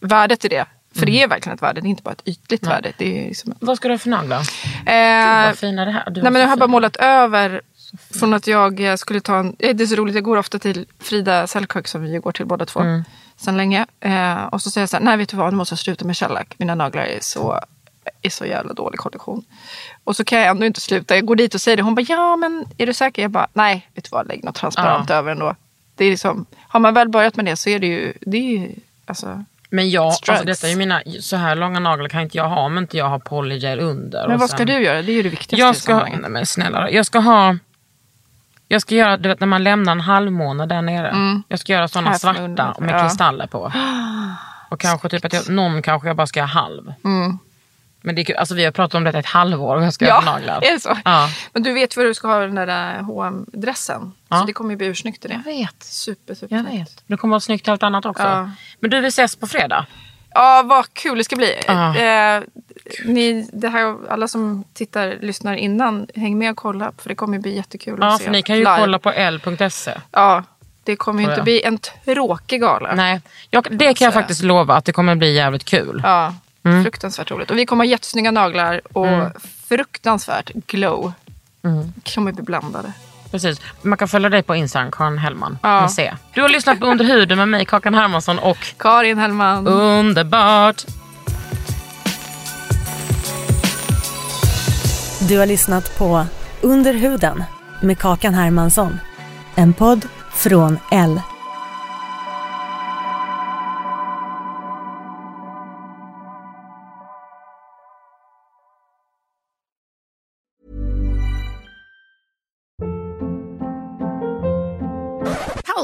värdet i det. För Mm. det är verkligen ett värde, det är inte bara ett ytligt värde. Det är liksom, Vad ska du ha för naglar? eh, Vad fina det här. Du Nej, men jag har bara målat över från att jag eh, skulle ta en... eh, Det är så roligt, jag går ofta till Frida Selkök som vi går till båda två Mm. sedan länge. Eh, och så säger jag så här, nej vet du vad, nu måste jag sluta med shellac. Mina naglar är så, är så jävla dålig kondition. Och så kan jag ändå inte sluta. Jag går dit och säger det. Hon bara, ja men är du säker? Jag bara, nej vet du vad, lägg något transparent Ja. över ändå. Det är liksom, har man väl börjat med det så är det ju, det är ju alltså, Men jag, alltså detta är ju mina, så här långa naglar kan inte jag ha om inte jag har polygel under. Men vad ska sen- du göra? Det är ju det viktigaste Jag i ska, sammanhanget. nej men snälla jag ska ha, jag ska göra, du vet när man lämnar en halvmåne där nere. Jag ska göra sådana Mm. Svarta med ja. kristaller på. [GASPS] Och kanske typ att jag, någon kanske jag bara ska ha halv. Men det, är kul, alltså vi har pratat om detta ett halvår och jag ska göra. Ja, naglar. är det så? Ja. Men du vet vad du ska ha den där hm dressen Ja. Så det kommer ju bli ursnyggt i det. Jag vet. Super, super Jag vet. Det kommer vara snyggt allt annat också. Ja. Men du, vi ses på fredag. Ja, vad kul det ska bli. Ja. Eh, ni, det här, alla som tittar, lyssnar innan, häng med och kolla. För det kommer bli jättekul Ja, att se. för ni kan ju live. kolla på l.se. Ja, det kommer ju inte bli en tråkig gala. Nej, jag, det kan jag säga. faktiskt lova att det kommer bli jävligt kul. Ja, Mm. fruktansvärt roligt. Och vi kommer ha jättesnygga naglar och fruktansvärt glow. Mm. kommer bli blandade. Precis. Man kan följa dig på Instagram, Karin Hellman. Ja. C. Du har lyssnat på Under huden med mig, Kakan Hermansson och Karin Hellman. Underbart! Du har lyssnat på Under huden med Kakan Hermansson. En podd från L.